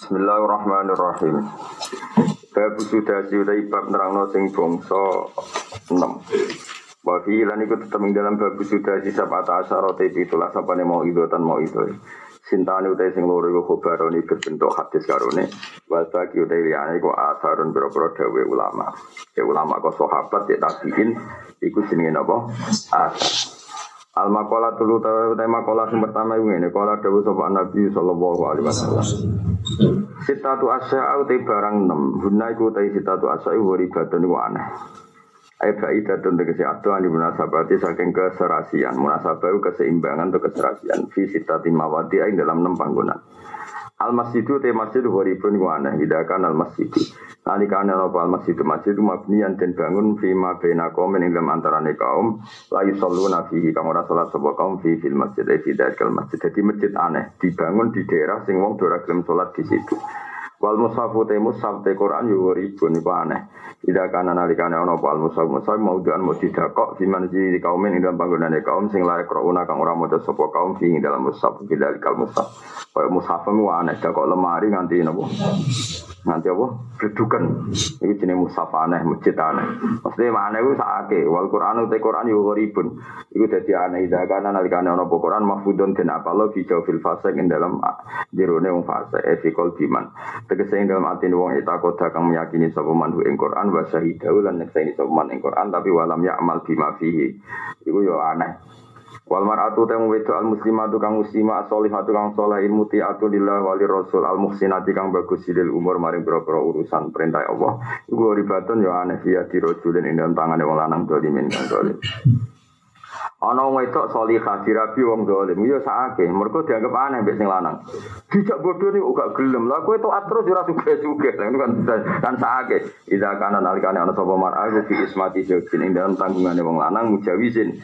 Bismillahirrahmanirrahim. Bab sudah utai bab nerangno sing bangsa 6. Wa fi lan iku tetep ing dalam bab sudah si sabata asyara te pitulah sapane mau itu tan mau itu. Sintane utai sing loro iku khobaroni berbentuk hadis karone. Wa bagi utai liyane iku asarun boro-boro ulama. Ya ulama kok sahabat ya tabiin iku jenenge napa? Asar. Al makola tulu ta makola sing pertama iku ngene, kala sapa Nabi sallallahu alaihi wasallam. Sitatu asya'u te barang 6. Hunna iku te sitatu asya'u waribatun iku aneh. Ai faidatun tegese atuan di munasabati saking keserasian. Munasabah keseimbangan atau keserasian. Fi sitati mawati ing dalam 6 panggonan. Al masjidu te masjid gharibun wa aneh hidakan al masjidu. Nalikane ana al masjidu masjid mabniyan den bangun fi ma baina ing dalam antarane kaum la yusalluna fihi kang ora salat kaum fi fil masjid fi dalil masjid. Jadi masjid aneh dibangun di daerah sing wong ora gelem salat di situ. Wal mushafu te mushaf te Quran yo ribun iku aneh. Ida kana nalikane ana wal mushaf mushaf mauduan mau didakok di manji di kaum ing dalam panggonane kaum sing layak krauna kang ora maca sapa kaum fi dalam mushaf bidalikal mushaf. Kaya mushaf mu aneh dakok lemari nganti napa? Nganti apa? Gedukan. Iki jenenge mushaf aneh, masjid aneh. Maksudnya aneh ku sakake. Wal Quran te Quran yo ribun. Iku dadi aneh ida kana nalikane ana Quran mahfudun den apalo fi jawfil fasik ing dalam jerone wong fasik e fi qalbiman tegese dalam ati wong eta kota kang meyakini sapa man ing Quran wa syahidahu lan nyekseni sapa ing Quran tapi walam ya amal bima fihi iku yo aneh Wal mar'atu tang wedo al muslimatu kang muslimah as-solihatu kang saleh ilmu tiatu lillah wali rasul al muhsinati kang bagus sidil umur maring boro urusan perintah Allah. Iku ribatun yo aneh ya dirojulin ing tangane wong lanang dolimin kang dolim Ana wong wedok salihah dirabi wong dolim ya sakake mergo dianggap aneh mbek sing lanang. Dijak bodoh niku gak gelem. Lah kowe tok terus ora suge-suge. Itu kan kan sakake. Ida kana nalikane ana sapa mar'a fi ismati jawabin ing dalam tanggungane wong lanang mujawizin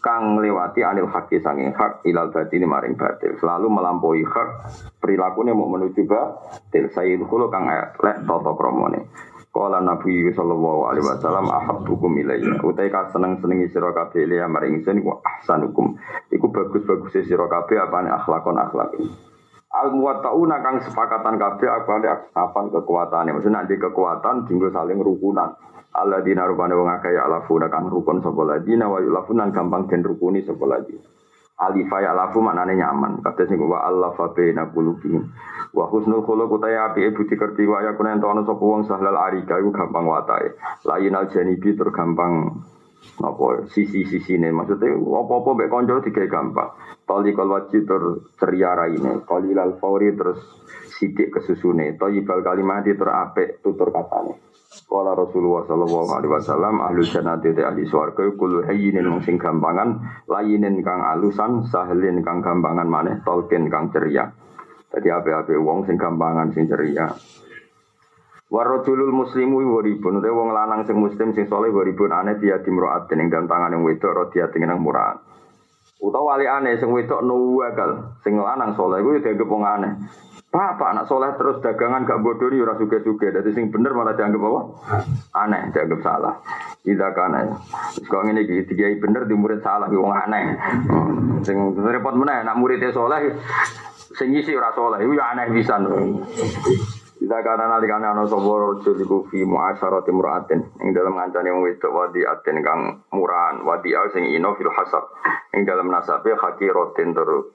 kang ngliwati anil haqi sanging hak ilal batin maring batil. Selalu melampaui hak perilakune mau menuju batil. Sayyidul kang lek tata kramane. Kala Nabi sallallahu alaihi wasallam ahabbukum ilayya. Utai ka seneng-senengi sira kabeh ile maring ingsun iku ahsanukum. Iku bagus-bagus sira kabeh apane akhlakon akhlak. Al muwattauna kang sepakatan kabeh apane apaan kekuatane. Maksudnya nanti kekuatan tinggal saling rukunan. Allah dina rupane wong akeh ya alafuna kang rukun sapa ladina wa yulafunan gampang den rukuni sapa ladina. Alifa ya lafu maknane nyaman. Kata sing wa Allah fa baina qulubihim. Wa husnul khuluq utaya api budi kerti wa ya kunen tono sapa wong sahlal arika iku gampang watae. Lainal janibi tur gampang apa sisi-sisi ini maksudnya apa-apa mbek kanca digawe gampang. Tali kal wajib tur ceria raine, qalilal fauri terus sidik kesusune, thayyibal kalimati tur apik tutur katane. Kala Rasulullah sallallahu alaihi wasallam ahlu jannati te ahli swarga kulo hayyinin mung sing gampangan, layinin kang alusan, sahlin kang gampangan maneh, tolkin kang ceria. Jadi ape-ape wong sing gampangan sing ceria. Warajulul muslimu waribun te wong lanang sing muslim sing saleh waribun aneh dia dimroat ning dalam tangan yang wedok rodia dengan murah. Utawa wali aneh sing wedok nuwagal, sing lanang saleh kuwi dianggap wong aneh. Apa anak soleh terus dagangan gak bodoh nih orang suge suge. Jadi sing bener malah dianggap apa? Aneh, dianggap salah. Kana ya. Terus kok ini gitu, dia bener di murid salah, wong aneh. Sing repot mana? Nak muridnya soleh, sing isi ora soleh, ya aneh bisa. Tidak karena nanti kan ana sapa raja iku fi muasyarati muraatin ing dalam ngancani wong wedok wadi atin kang murahan wadi sing ino fil hasab. Ing dalam nasabe hakiratin tur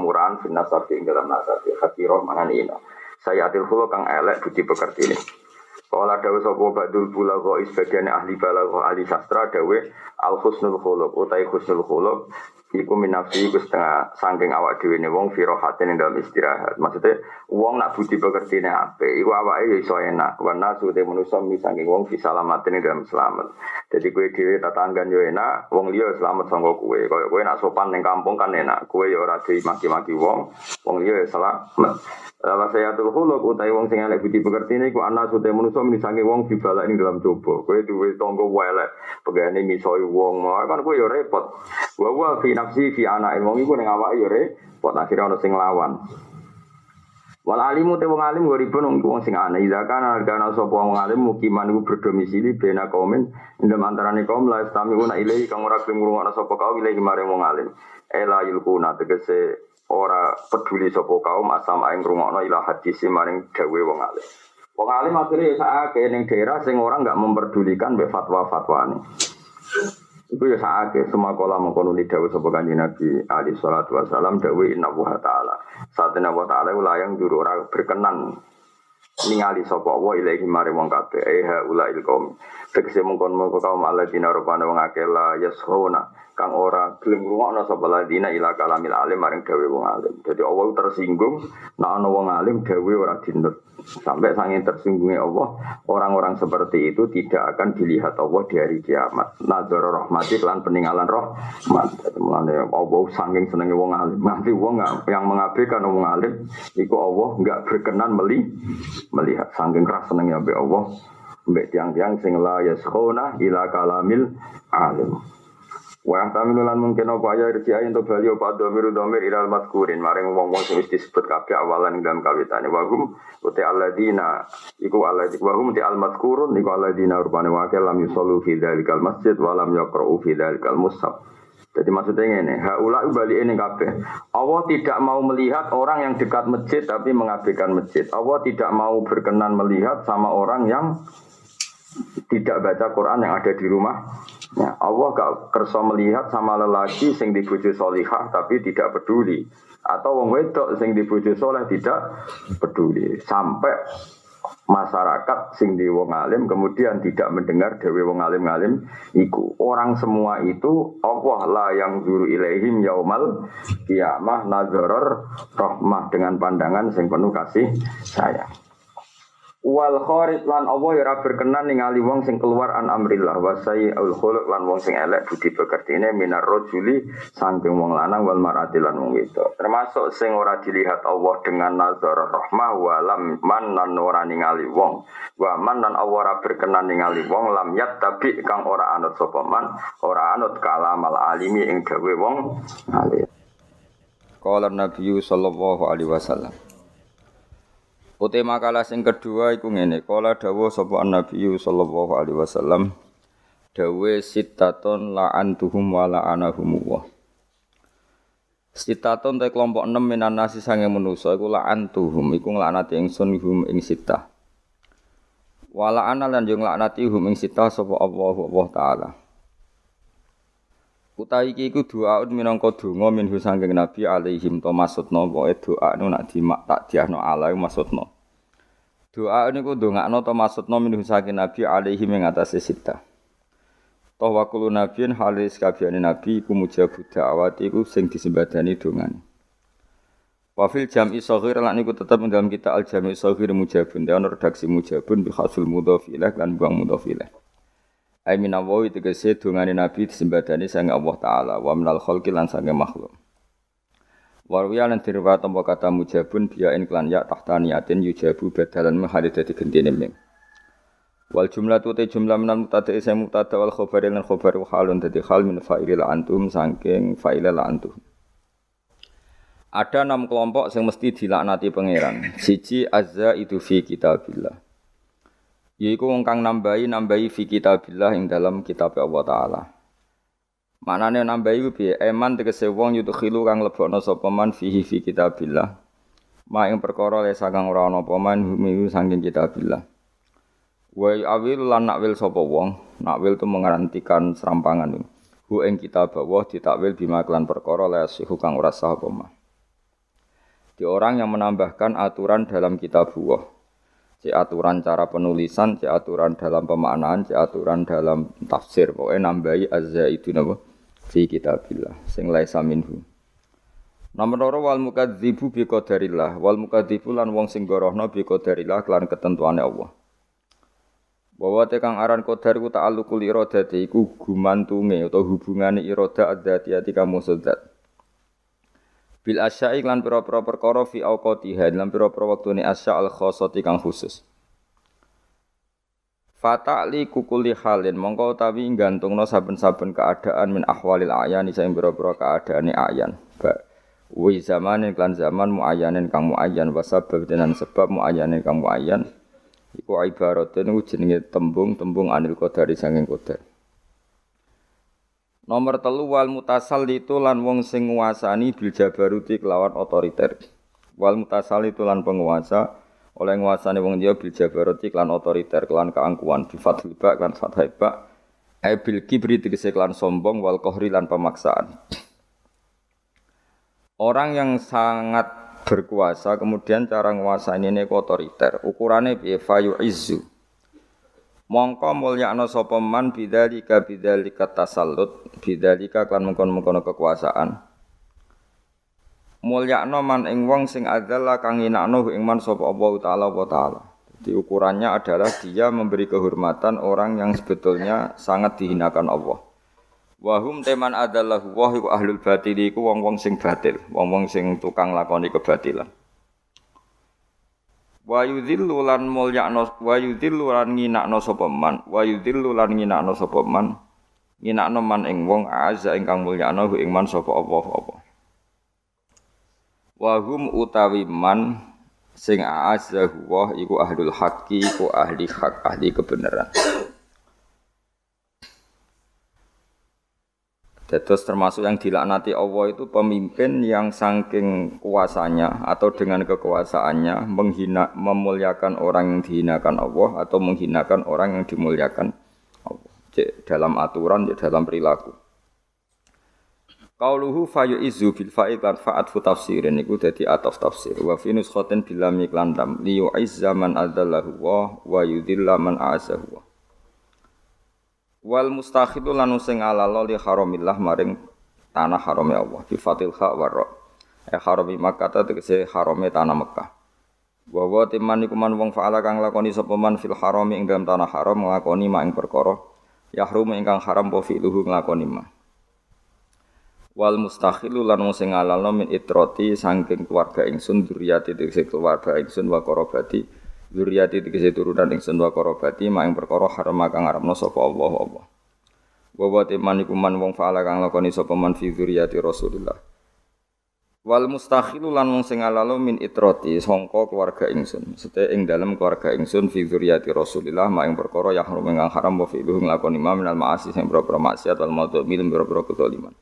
murahan fin nasabi ing dalam nasabi hakiroh mangan ino. Saya atil hulu kang elek budi pekerti ini. Kala dawe sapa badul bulago sebagian ahli balago ahli sastra dawe al husnul khuluq utai husnul khuluq iku minafsi iku setengah saking awak dhewe ne wong firohatin ing dalam istirahat. Maksudnya wong nak budi pekertine apik iku awake ya iso enak. Wa nasu te manusa mi saking wong fisalamatin ing dalam selamat. Jadi kowe dhewe tatanggan yo enak, wong liya selamat sangka kowe. Kaya kowe nak sopan ning kampung kan enak. Kowe yo ora dimaki-maki wong, wong liya selamat. Lalu saya tuh huluk utai wong sing elek budi pekertine iku ana sute manusa mi saking wong dibala ing dalam coba. Kowe duwe tangga elek, pegane misoi wong, kan kowe yo repot. Wa fi nafsi fi anak wong iku ning awake yo repot akhirnya ana sing lawan. Wal alimu te wong alim goribun wong sing aneh. Ida kana kana sapa wong alim mukiman iku berdomisili bena kaumin indem antarane kaum la istamiuna ilahi kang ora gelem ngrungokno sapa kaum ilahi maring wong alim. Ela yulkuna tegese ora peduli sapa kaum asam aing rungokno ila hadis maring dawe wong alim. Wong alim akhirnya ya sakake ning daerah sing orang nggak memperdulikan be fatwa-fatwa Itu ya sakake semua kolam mengkono di dawe sapa Nabi ali salatu wasalam dawe inna wa ta'ala. Saat inna wa ta'ala ulayang juru ora berkenan ningali sapa wa ilahi mari wong kabeh eh ulail kaum tegese mongkon mongko kaum alladzina rupane wong akeh la yashuna kang ora gelem ngrungokno sapa ladina ila kalamil alim maring dawe wong alim. Dadi Allah tersinggung nek ana wong alim dawe ora dinut. Sampai sangin tersinggungnya Allah orang-orang seperti itu tidak akan dilihat Allah di hari kiamat. Nadzar rahmati lan peninggalan jadi mulane Allah sanging senenge wong alim. Nanti wong yang mengabaikan wong alim iku Allah enggak berkenan meli melihat. Sangking keras senengnya be Allah mbek tiang-tiang sing la yaskhuna ila kalamil alim Wa tamilu lan mungkin apa ya ayin to bali apa domir domir ilal mazkurin maring wong-wong sing wis disebut kabeh awalan ing dalam kawitane wa hum uti alladzina iku alladzina wa hum ti al mazkurun iku alladzina rupane wa lam yusallu fi dzalikal masjid wa lam yaqra'u fi dzalikal mushaf jadi maksudnya ini, haula balik ini kabeh. Allah tidak mau melihat orang yang dekat masjid tapi mengabaikan masjid. Allah tidak mau berkenan melihat sama orang yang tidak baca Quran yang ada di rumah. Ya, Allah gak kerso melihat sama lelaki sing dibujuk solihah tapi tidak peduli. Atau wong wedok sing dibujuk soleh tidak peduli. Sampai masyarakat sing di wong alim kemudian tidak mendengar dewi wong alim ngalim iku orang semua itu Allah lah yang juru ilaihim yaumal kiamah nazaror rahmah dengan pandangan sing penuh kasih sayang wal kharij lan Allah ya berkenan ningali wong sing keluar an amrillah. Wa al khuluq lan wong sing elek budi pekertine minar rajuli saking wong lanang wal marati lan wong itu termasuk sing ora dilihat Allah dengan nazar rahmah wa lam man lan ora ningali wong. Wa man lan Allah ora berkenan ningali wong lam yat tapi kang ora anut sapa man ora anut kalamal alimi ing gawe wong alim. Qala Nabi sallallahu alaihi wasallam Uti makalah sing kedua iku ngene, kala dawuh sapa Nabi sallallahu alaihi wasallam dawe sitaton la'antuhum wa la'anahum wa. Sitaton te kelompok 6 minan nasi sange manusa iku la'antuhum iku nglaknati ingsun hum ing sitah. Wa la'ana lan yo nglaknati hum ing sitah sapa Allah Allah taala. Utawi iki iku doaun minangka donga minhu sangking Nabi alaihim to maksudna pokoke doa nu nak dimak tak diahno ala maksudna. Doa niku ndongakno to maksudna minhu sangking Nabi alaihim ing atase sita. Toh wa kullu nabiyin halis kabehane nabi iku mujabu da'wat iku sing disembadani dongane. Wafil jam'i saghir lan niku tetep ing dalam kita al jam'i saghir mujabun. Dia redaksi mujabun bi khasul mudhaf ilaih lan buang mudhaf. Ai minawawi tegese dungane Nabi disembadani sang Allah taala wa minal khalqi lan sange makhluk. Warwiya lan dirwa tampa kata mujabun biyain klan ya tahta niatin yujabu badalan menghali dadi gentine mim. Wal jumlah tu te jumlah minal mutada isa mutada wal khabari lan khabari halun dadi hal min fa'ilil antum saking fa'ilil antum. Ada enam kelompok yang mesti dilaknati pangeran. Siji azza itu fi kitabillah. Yaiku wong kang nambahi nambahi fi kitabillah ing dalam kitab Allah taala. Manane nambahi ku piye? Eman tegese wong yudkhilu kang lebokno sapa man fihi fi kitabillah. Ma ing perkara le sakang ora ana apa man humi saking kitabillah. Wa awil lan nakwil sapa wong, nakwil tu mengarantikan serampangan. Hu ing kitab Allah ditakwil bima kelan perkara le sihu kang ora sah apa Di orang yang menambahkan aturan dalam kitab Allah cek aturan cara penulisan, cek aturan dalam pemaknaan, cek aturan dalam tafsir. Pokoknya nambahi azza itu napa fi kitabillah sing laisa minhu. Nomor loro wal mukadzibu bi qadarillah wal mukadzibu lan wong sing gorohno bi qadarillah kelan ketentuane Allah. Bahwa tekang aran qadar ku ta'alluqul iradati iku gumantunge atau hubungane irada adzatiyati kamu sedat bil asya'i lan pira-pira perkara fi auqatiha lan pira-pira wektune asya al khassati kang khusus. Fata'li kukuli halin mongko utawi gantungno saben-saben keadaan min ahwalil ayan sing pira-pira keadaane ayan. Ba wi zamanin klan zaman muayyanin kang muayyan wa sabab dengan sebab muayyanin kang muayyan iku ibaratene jenenge tembung-tembung anil qadari sanging qadar Nomor telu wal mutasal itu lan wong sing nguasani bil jabaruti kelawan otoriter. Wal mutasal itu lan penguasa oleh nguasani wong dia bil jabaruti kelawan otoriter kelawan keangkuhan. Bi fathil ba lan fathai ba. E bil kibri tegese kelawan sombong wal kohri lan pemaksaan. Orang yang sangat berkuasa kemudian cara nguasani ini otoriter. Ukurannya bi fayu izu Mongko mulyakno sapa man bidzalika bidzalika tasallut bidzalika kan mengkon-mengkono kekuasaan. Mulyakno man ing wong sing adzalla kang inakno ing man sapa Allah taala wa taala. Jadi ukurannya adalah dia memberi kehormatan orang yang sebetulnya sangat dihinakan Allah. Wahum teman adalah wah iku ahlul batil iku wong-wong sing batil, wong-wong sing tukang lakoni kebatilan. Wa yudhillu lan mulyakno wa yudhillu lan nginakno sapa man? Wa yudhillu lan nginakno sapa man? Nginakno man ing wong azza ingkang mulyakno ing man sapa apa apa? Wa hum utawi man sing azza wa iku ahlul haqqi iku ahli hak ahli kebenaran Terus termasuk yang dilaknati Allah itu pemimpin yang saking kuasanya atau dengan kekuasaannya menghina memuliakan orang yang dihinakan Allah atau menghinakan orang yang dimuliakan Allah. Cek dalam aturan, cek dalam perilaku. Qauluhu fayu izu bil fa'id lan fa'at fu tafsirin iku dadi ataf tafsir wa fi nuskhatin bil lam iklan dam li man adallahu wa yudilla man a'azahu Wal mustakhidu lan sing alalo li haramillah maring tanah harame Allah bi fatil kha warra. E harami Makkah tegese harame tanah Mekah. Wa wa timan iku man wong faala kang lakoni sapa man fil harami ing dalam tanah haram nglakoni mak ing perkara yahrum ingkang haram po fi'luhu nglakoni ma. Wal mustakhilu lan wong sing alalo min itroti saking keluarga ingsun duriyati tegese keluarga ingsun wa korobati Zuriyati dikese turunan ingsun wa korobati ma ing perkara haram kang ngarepno sapa Allah Allah. Wa wa teman iku man wong faala kang lakoni sapa man fi Rasulillah. Wal mustakhilu lan wong sing alalo min itroti sangka keluarga ingsun. Sete ing dalem keluarga ingsun fi zuriyati Rasulillah ma ing perkara yahrum kang haram wa fi nglakoni ma minal ma'asi sing boro-boro maksiat wal min boro-boro kedzaliman.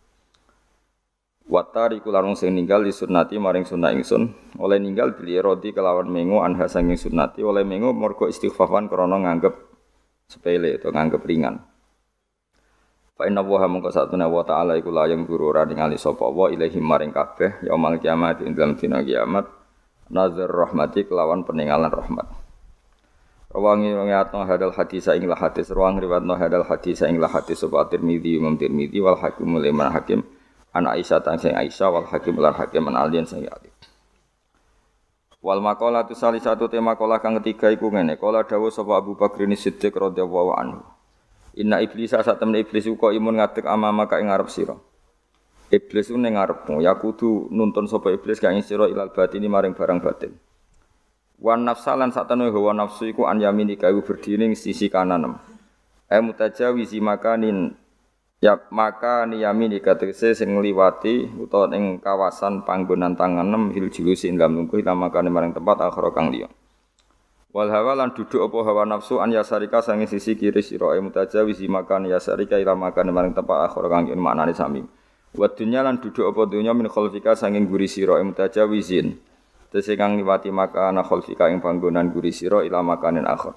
Watari kularung sing ninggal di sunnati maring sunnah ingsun oleh ninggal beli rodi kelawan mengo anha sanging sunnati oleh mengo morgo istighfafan krono nganggep sepele atau nganggep ringan. Fa inna wa mongko satuna wa ta'ala iku layang guru ora ningali sapa wa ilahi maring kabeh yaumul kiamat ing dalam dina kiamat nazar rahmati kelawan peninggalan rahmat. Rawangi ngiyatno hadal hadis ing hadis rawang riwayatno hadal hadis ing hadis sapa Tirmidzi Imam Tirmidzi wal Hakim Mulaiman Hakim an Aisyah tang sing Aisyah wal Hakim lan Hakim an Alian sing Ali. Wal maqala tu sali satu tema kola kang ketiga iku ngene. Kola dawuh sapa Abu Bakar ini Siddiq radhiyallahu anhu. Inna iblis sak temen iblis uga imun ngadeg amama ka ing ngarep sira. Iblis ku ning ngarepmu, ya kudu nuntun sapa iblis ka ing sira ilal batin maring barang batin. Wan nafsalan sak temen hawa nafsu iku an yamini kayu berdiri ing sisi kanan. E mutajawizi makanin Ya maka niyami dikategese sing ngliwati utawa ing kawasan panggonan tangan nem hil julusi ing lungguh makane maring tempat akhara kang liya. Wal hawa lan duduk apa hawa nafsu an yasarika sange sisi kiri sira e mutajawizi makan yasarika ila makane maring tempat akhara kang liya maknane sami. Wa dunya lan duduk apa dunya min khalfika sange guri sira e mutajawizin. Tese kang liwati makana khalfika ing panggonan guri sira ila makanin akhar.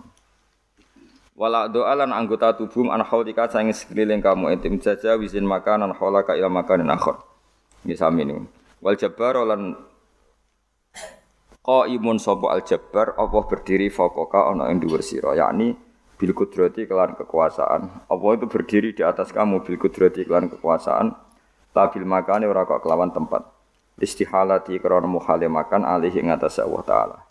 Wala doa lan anggota tubuh an haulika sange sekeliling kamu intim jaja wisin makanan haulaka ila makanin akhir. Ini sami ini. Wal jabbar lan imun sapa al jabbar apa berdiri fokoka ana ing dhuwur sira yakni bil kudrati kelan kekuasaan. Apa itu berdiri di atas kamu bil kudrati kelan kekuasaan tabil makane ora kok kelawan tempat. Istihalati krana muhale makan alih ing atas Allah taala.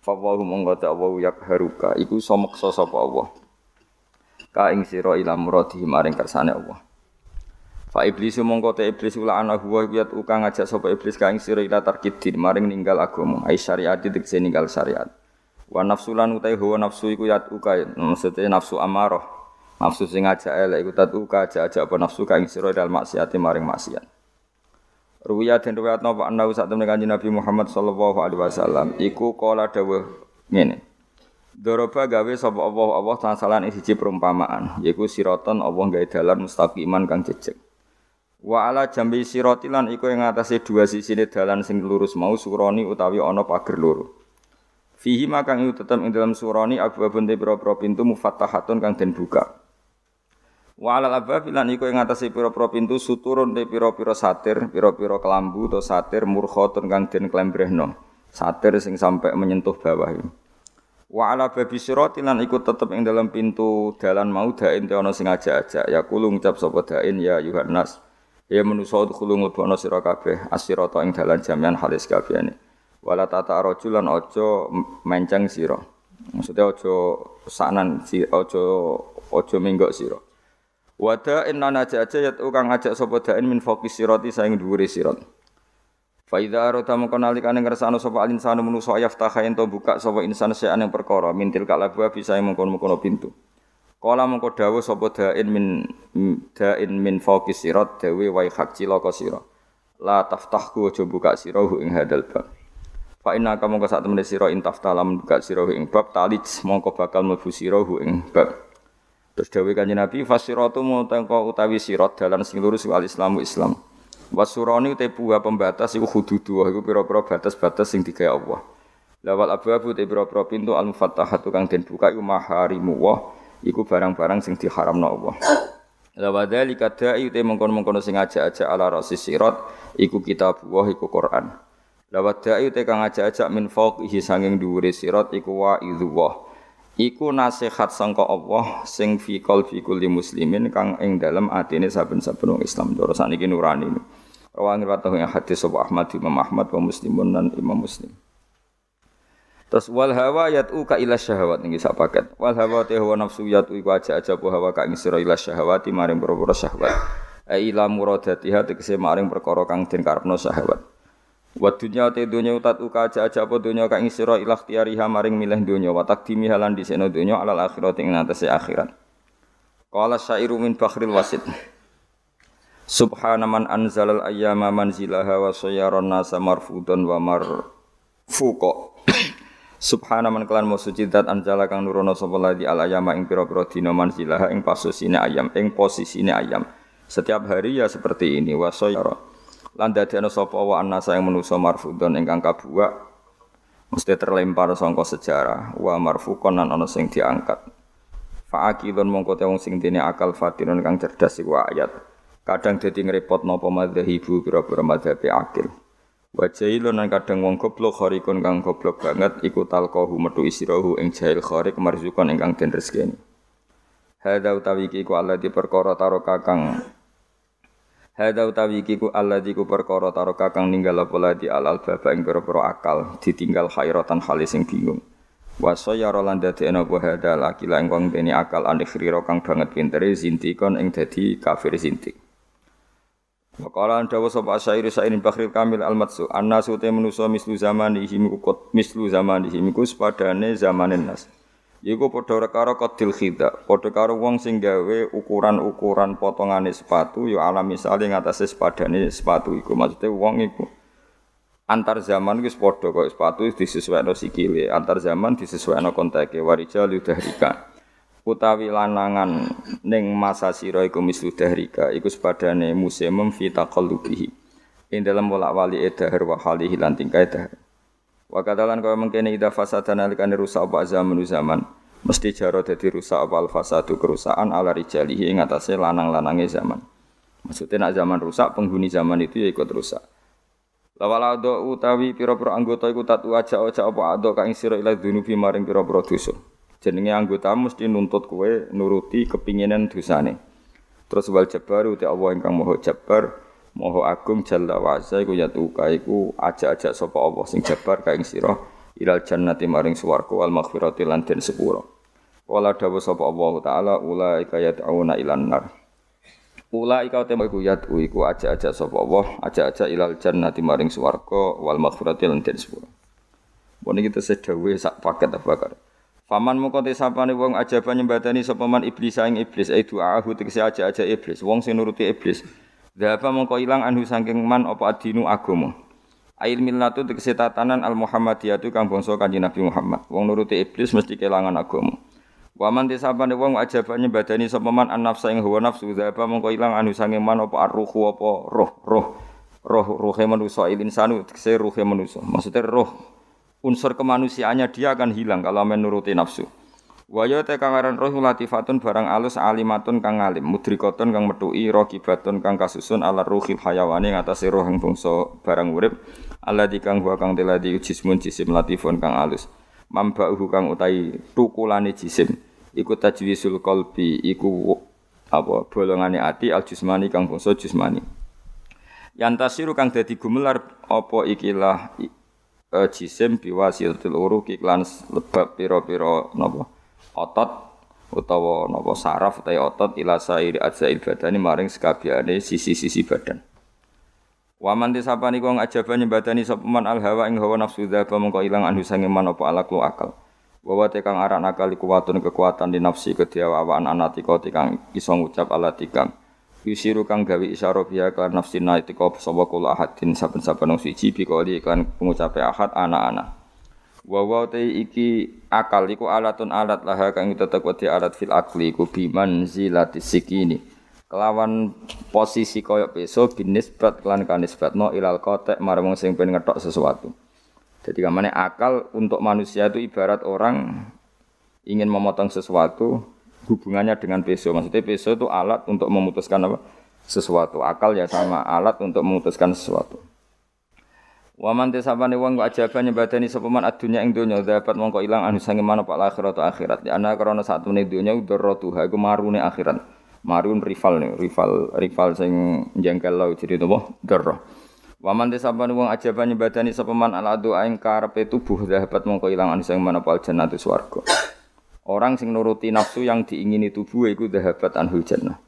Fawahu mongko ta Allah yakharuka iku someksa sapa Allah. Ka ing sira ila muradi maring kersane Allah. Fa iblis mongko te iblis ula ana huwa wiyat uka ngajak sapa iblis ka ing sira ila tarkidin maring ninggal agama ai syariat dikse ninggal syariat. Wa nafsulan utai huwa nafsu iku yat uka maksudnya nafsu amarah. Nafsu sing ngajak elek iku tat uka ajak-ajak apa nafsu ka ing sira ila maksiat maring maksiat. Ruwiya den riwayat napa ana sak temene Kanjeng Nabi Muhammad sallallahu alaihi wasallam iku kala dawuh ngene. Doroba gawe sapa Allah Allah tasalan ing siji perumpamaan yaiku siraton Allah gawe dalan mustaqiman kang jejeg. Wa ala jambi sirati lan iku ing atase dua sisine dalan sing lurus mau suroni utawi ana pager loro. Fihi makang iku tetep ing dalam suroni abwabun te pira-pira pintu mufattahatun kang den buka. Wa alal abwab lan iku ing atase pira-pira pintu suturun te pira-pira satir, pira-pira kelambu atau satir murkhatun kang den klembrehno. Satir sing sampai menyentuh bawah. Wa ala babi sirati lan iku tetep ing dalam pintu dalan mau dain te ana sing ajak-ajak ya kulo ngucap sapa dain ya Yohanes. Ya manusa kulo mlebono sira kabeh asirata ing dalan jamian halis kabehane. Wala tata rajulan aja menceng sira. Maksudnya aja sanan aja aja menggok sira. Wada inna aja ya kang ngajak sapa dain min fokus sirati saing dhuwure sirat. Fa idza arata mongko nalikane ngersano sapa alinsanu manusa yaftaha ento buka sapa insan sean yang perkara mintil kalabwa bisa mengkon-mengkono pintu. Kala mengko dawuh dain min dain min fawqis sirat dawe wa hak cilaka sira. La taftahku aja buka sira ing hadal bab. Fa inna kamu ka sak temene sira in taftalam buka sira ing bab talij mongko bakal mlebu sira ing bab. Terus dawuh kanjeng Nabi fasiratu mutangka utawi sirat dalan sing lurus wal Islamu Islam. Wasurani te buah pembatas iku hududu iku pira-pira batas-batas sing digawe Allah. Lawal abu-abu te pira-pira pintu al-mufattahatu kang den buka iku maharimu wa iku barang-barang sing diharamno Allah. La wadzalika da'i te mengkon-mengkon sing ajak-ajak ala rasi sirat iku kitab wa iku Quran. La wadzai te kang ajak-ajak min fawqihi sanging dhuwure sirat iku wa idzuwah. Iku nasihat sangka Allah sing fi qalbi kulli muslimin kang ing dalem atine saben-saben wong Islam. Cara sakniki nurani. Rawan riwayat yang hadis sapa Ahmad Imam Ahmad wa Muslimun dan Imam Muslim. Terus wal hawa yat'u ka ila syahwat niki sak paket. Wal hawa te hawa nafsu yat'u iku aja aja po hawa ka ing sira ila syahwati maring perkara syahwat. Ai ila muradatiha tegese maring perkara kang den karepno syahwat. Wa dunya te dunya utat uka aja aja apa dunya ka ing sira ila ikhtiyariha maring milih dunya wa takdimi halan diseno dunya alal akhirat ing atase akhirat. Qala syairu min bakhril wasit. Subhana man anzalal ayyama manzilaha wa sayyaran nasa marfudan wa marfuqa. Subhana man kelan suci dat anjala kang nurono sapa ladi al ayama ing pira-pira dina manzilah ing posisine ayam ing posisine ayam. Setiap hari ya seperti ini wa sayara. Lan dadekno sapa wa annasa ing manusa marfudon ingkang kabuak mesti terlempar sangka sejarah wa marfukon lan ana sing diangkat. Fa'akilun mongko te wong sing dene akal fatinun kang cerdas iku ayat. Kadang dadi ngrepot napa madzhabibu pira-pira madzhabi akil. Wa jailun nang kadang wong goblok kharikun kang goblok banget iku talqahu metu isirahu ing jail kharik marzukon ingkang den rezekine. Hadza utawi iki ku Allah di perkara taro kakang Hadza utawi iki ku Allah di ku perkara taro kakang ninggal apa alal baba ing pira akal ditinggal khairatan halis sing bingung. Wa sayara lan dadi ana apa hadza laki lan wong dene akal anikhira kang banget pintere zintikon ing dadi kafir zintik. Waqala dawa sapa syair sairin Bakhril Kamil Al-Matsu annasu te manusa mislu zaman ihim kut mislu ihim ku sepadane zamanin nas. Iku padha karo qadil khida, padha karo wong sing gawe ukuran-ukuran potongane sepatu ya alam misale ngatasé sepadane sepatu iku. Maksude wong iku antar zaman wis padha kok sepatu disesuaikno sikile, antar zaman disesuaikno konteke warijal yudahrika. Utawi lanangan ning masa sira iku mislu dahrika iku sepadane musimum fi taqallubihi ing dalam bolak-balik dahar wa halihi lan tingkai dahar wa kadalan kaya mengkene ida fasadana likane rusak apa zaman zaman. Mesti jaro dadi rusak apa fasadu kerusakan ala rijalihi ing atase lanang-lanange zaman. Maksudnya nak zaman rusak penghuni zaman itu ya ikut rusak. Lawala ado utawi pira-pira anggota iku tatu aja aja apa ado ka ing sira ila dunubi maring pira-pira dosa. Jenenge anggota mesti nuntut kowe nuruti kepinginan dosane. Terus wal jabar uti Allah ingkang maha jabar, maha agung jalla wa azza iku ya tuka iku aja-aja sapa Allah sing jabar ka ing sira ilal jannati maring swarga wal maghfirati lan den sepura. Wala dawu sapa Allah taala ulaika yad'una ilan nar. Ulaika te iku yad'u iku aja-aja sapa Allah, aja-aja ilal jannati maring swarga wal maghfirati lan den sepura. Bon kita sedawe sak paket apa bakar. Faman moko te sapane wong ajaba nyembadani sapa man iblis ing iblis ai du'ahu tegese aja-aja iblis wong sing nuruti iblis. Dhapa mongko ilang anhu saking man apa adinu agama. Ail millatu tegese tatanan al Muhammadiyatu kang bangsa Kanjeng Nabi Muhammad. Wong nuruti iblis mesti kelangan agama. Waman tisapane wong ajabane badani sapa man an nafsa ing hawa nafsu dzaba mongko ilang anu sange man apa arruhu apa roh roh roh ruhe manusa il insanu tegese ruhe manusa maksudnya roh unsur kemanusiaannya dia akan hilang kalau menuruti nafsu Wa ya te kang aran roh latifatun barang alus alimatun kang alim mudrikatun kang metuki raqibatun kang kasusun ala ruhil hayawani ngatasi roh ing bangsa barang urip alladzi kang wa kang teladi jismun jisim latifun kang alus. Mambauhu kang utai tukulane jisim iku tajwisul qalbi iku apa bolongane ati al jismani kang bangsa jismani. Yantasiru kang dadi gumelar apa ikilah e, jisim biwasilatul uruq iklan lebab pira-pira napa otot utawa napa saraf utawa otot ila sairi ajzail badani maring sekabiane sisi-sisi badan. Waman tisapani kong ajabane badani sapa man al hawa ing hawa nafsu dzaba mengko ilang anhu sange man apa alaklu akal. Wawa tekang arak nakali kuwatun kekuatan di nafsi kediawaan anati kau tikang iso ngucap ala tikang Yusiru kang gawe isyara biya kan nafsi na itika sapa kula ahadin saben-saben siji bikoli kan pengucape ahad anak-anak. Wawa te iki akal iku alatun alat laha kang tetep wedi alat fil akli iku biman zilati sikini. Kelawan posisi koyok peso binisbat kelan kanisbatno ilal kotek marang sing pengen ngetok sesuatu. Jadi kamane akal untuk manusia itu ibarat orang ingin memotong sesuatu hubungannya dengan peso. Maksudnya peso itu alat untuk memutuskan apa? Sesuatu. Akal ya sama alat untuk memutuskan sesuatu. Waman tesapane wong kok ajaban nyebadani sapa man adunya ing donya dapat mongko ilang anu sange mana pak akhirat akhirat. Ana krana satune donya tuha iku marune akhirat. Marun rival nih, rival rival sing jengkel lo jadi napa? Darah. Waman desapane wong ajaban nyebadani sapa man ala doa ing karepe tubuh dapat mongko ilang anu sing mana pal jannatu swarga. Orang sing nuruti nafsu yang diingini tubuh iku dahabat anhul jannah.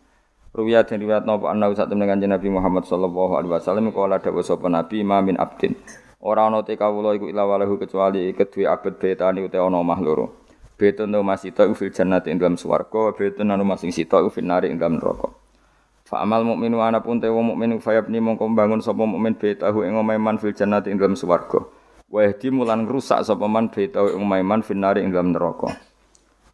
Ruwiya dan riwayat napa anna usat temen kanjeng Nabi Muhammad sallallahu alaihi wasallam kala dawuh sapa Nabi ma min abdin. Ora ana te kawula iku ila walahu kecuali kedue abet betani utawa ana omah loro. Betun no masita fil jannati ing dalam swarga, betun anu masing sita fil nari ing dalam neraka. Fa amal mukminu ana pun te wong mukmin fayabni mongko bangun sapa mukmin betahu ing omahe man fil jannati ing dalam swarga. Wa yahdi mulan ngrusak sapa man betahu ing omahe man fil nari ing dalam neraka.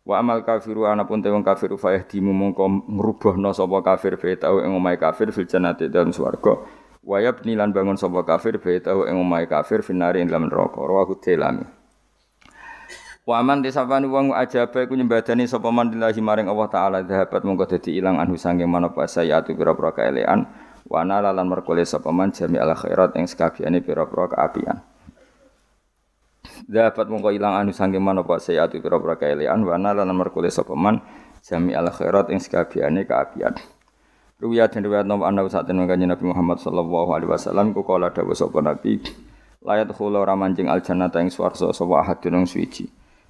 Wa amal kafiru ana pun te wong kafir fa yahdi mongko ngrubuhna sapa kafir betahu ing omahe kafir fil jannati dalam swarga. Wa yabni lan bangun sapa kafir betahu ing omahe kafir fil nari ing dalam neraka. Rawahu Tilami. Waman tisapani wong ajaba iku nyembadani sapa man lillahi maring Allah taala dhahabat mongko dadi ilang anhu sange manapa sayatu pira-pira kaelean wa nala lan merkole sapa man jami al khairat ing sekabiane pira-pira kaapian. Dhahabat mongko ilang anhu sange manapa sayatu pira-pira kaelean wa nala lan merkole sapa man jami al khairat ing sekabiane kaapian. Ruwiyat dan riwayat nama anda saat ini Nabi Muhammad sallallahu alaihi wasallam ku kala dawuh sapa Nabi layat khulu ramanjing al jannata ing swarga sapa ahadun suci.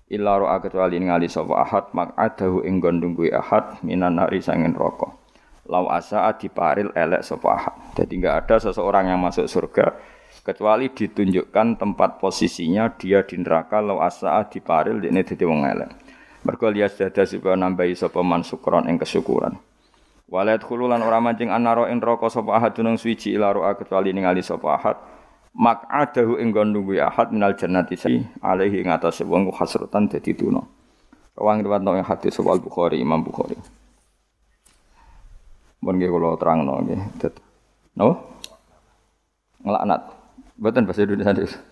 Illa ro'a kecuali ngali sapa ahad mak adahu ing gondung kuwi ahad minan nari sangin rokok lau asa diparil elek sapa ahad. Jadi enggak ada seseorang yang masuk surga kecuali ditunjukkan tempat posisinya dia di neraka lau asa diparil ini dadi wong elek mergo lias dada supaya nambahi sapa man sukron ing kesyukuran Walayat khululan ora mancing anaro ing neraka sapa ahad dunung suci ila ro'a kecuali ningali sapa ahad mak'adahu ing gondung ahad minal jannati si alaihi ing atase wong hasrutan dadi tuna. Rawang riwayat nang hadis Al Bukhari Imam Bukhari. Mun kula terangno nggih. No? Ngelaknat. Mboten bahasa Indonesia.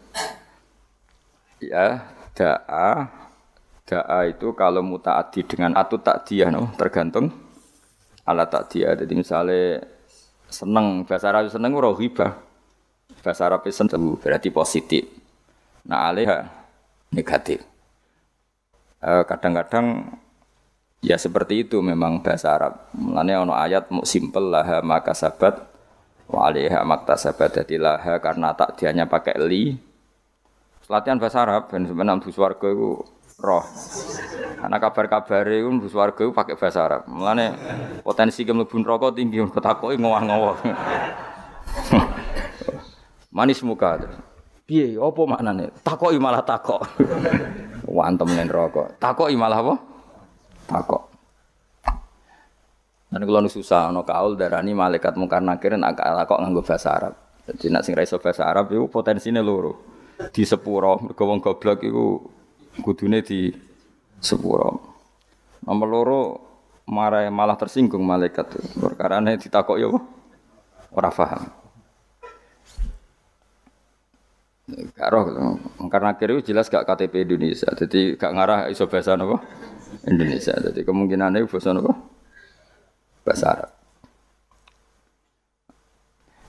Ya, da'a da'a itu kalau mutaati dengan atut takdiyah no, tergantung alat takdiyah. Jadi misalnya seneng bahasa Arab seneng ora ghibah bahasa Arab itu berarti positif. Nah alih negatif. Eh, kadang-kadang ya seperti itu memang bahasa Arab. Mulanya ono ayat mau simpel lah maka sabat wa alaiha sabat jadi lah karena tak dianya pakai li. Latihan bahasa Arab dan sebenarnya bus warga itu roh. Karena kabar-kabar itu bus warga itu pakai bahasa Arab. Mulanya potensi kemlebun rokok tinggi, ketakoki ngowah-ngowah. Manis muka. Piye apa maknane? Takoki malah takok. Wantem nen rokok. Takoki malah apa? Takok. Dan kalau nu susah, no kaul darani malaikat mungkar nakir nak takok nganggo bahasa Arab. Jadi nak sing raiso bahasa Arab itu potensinya loro. Di sepuro, wong goblok itu kudune di sepuro. Nomor loro marah malah tersinggung malaikat. Perkara ini ditakok ya ora paham. Gak roh, karena akhirnya jelas gak KTP Indonesia, jadi gak ngarah iso bahasa apa Indonesia, jadi kemungkinannya bahasa apa bahasa Arab.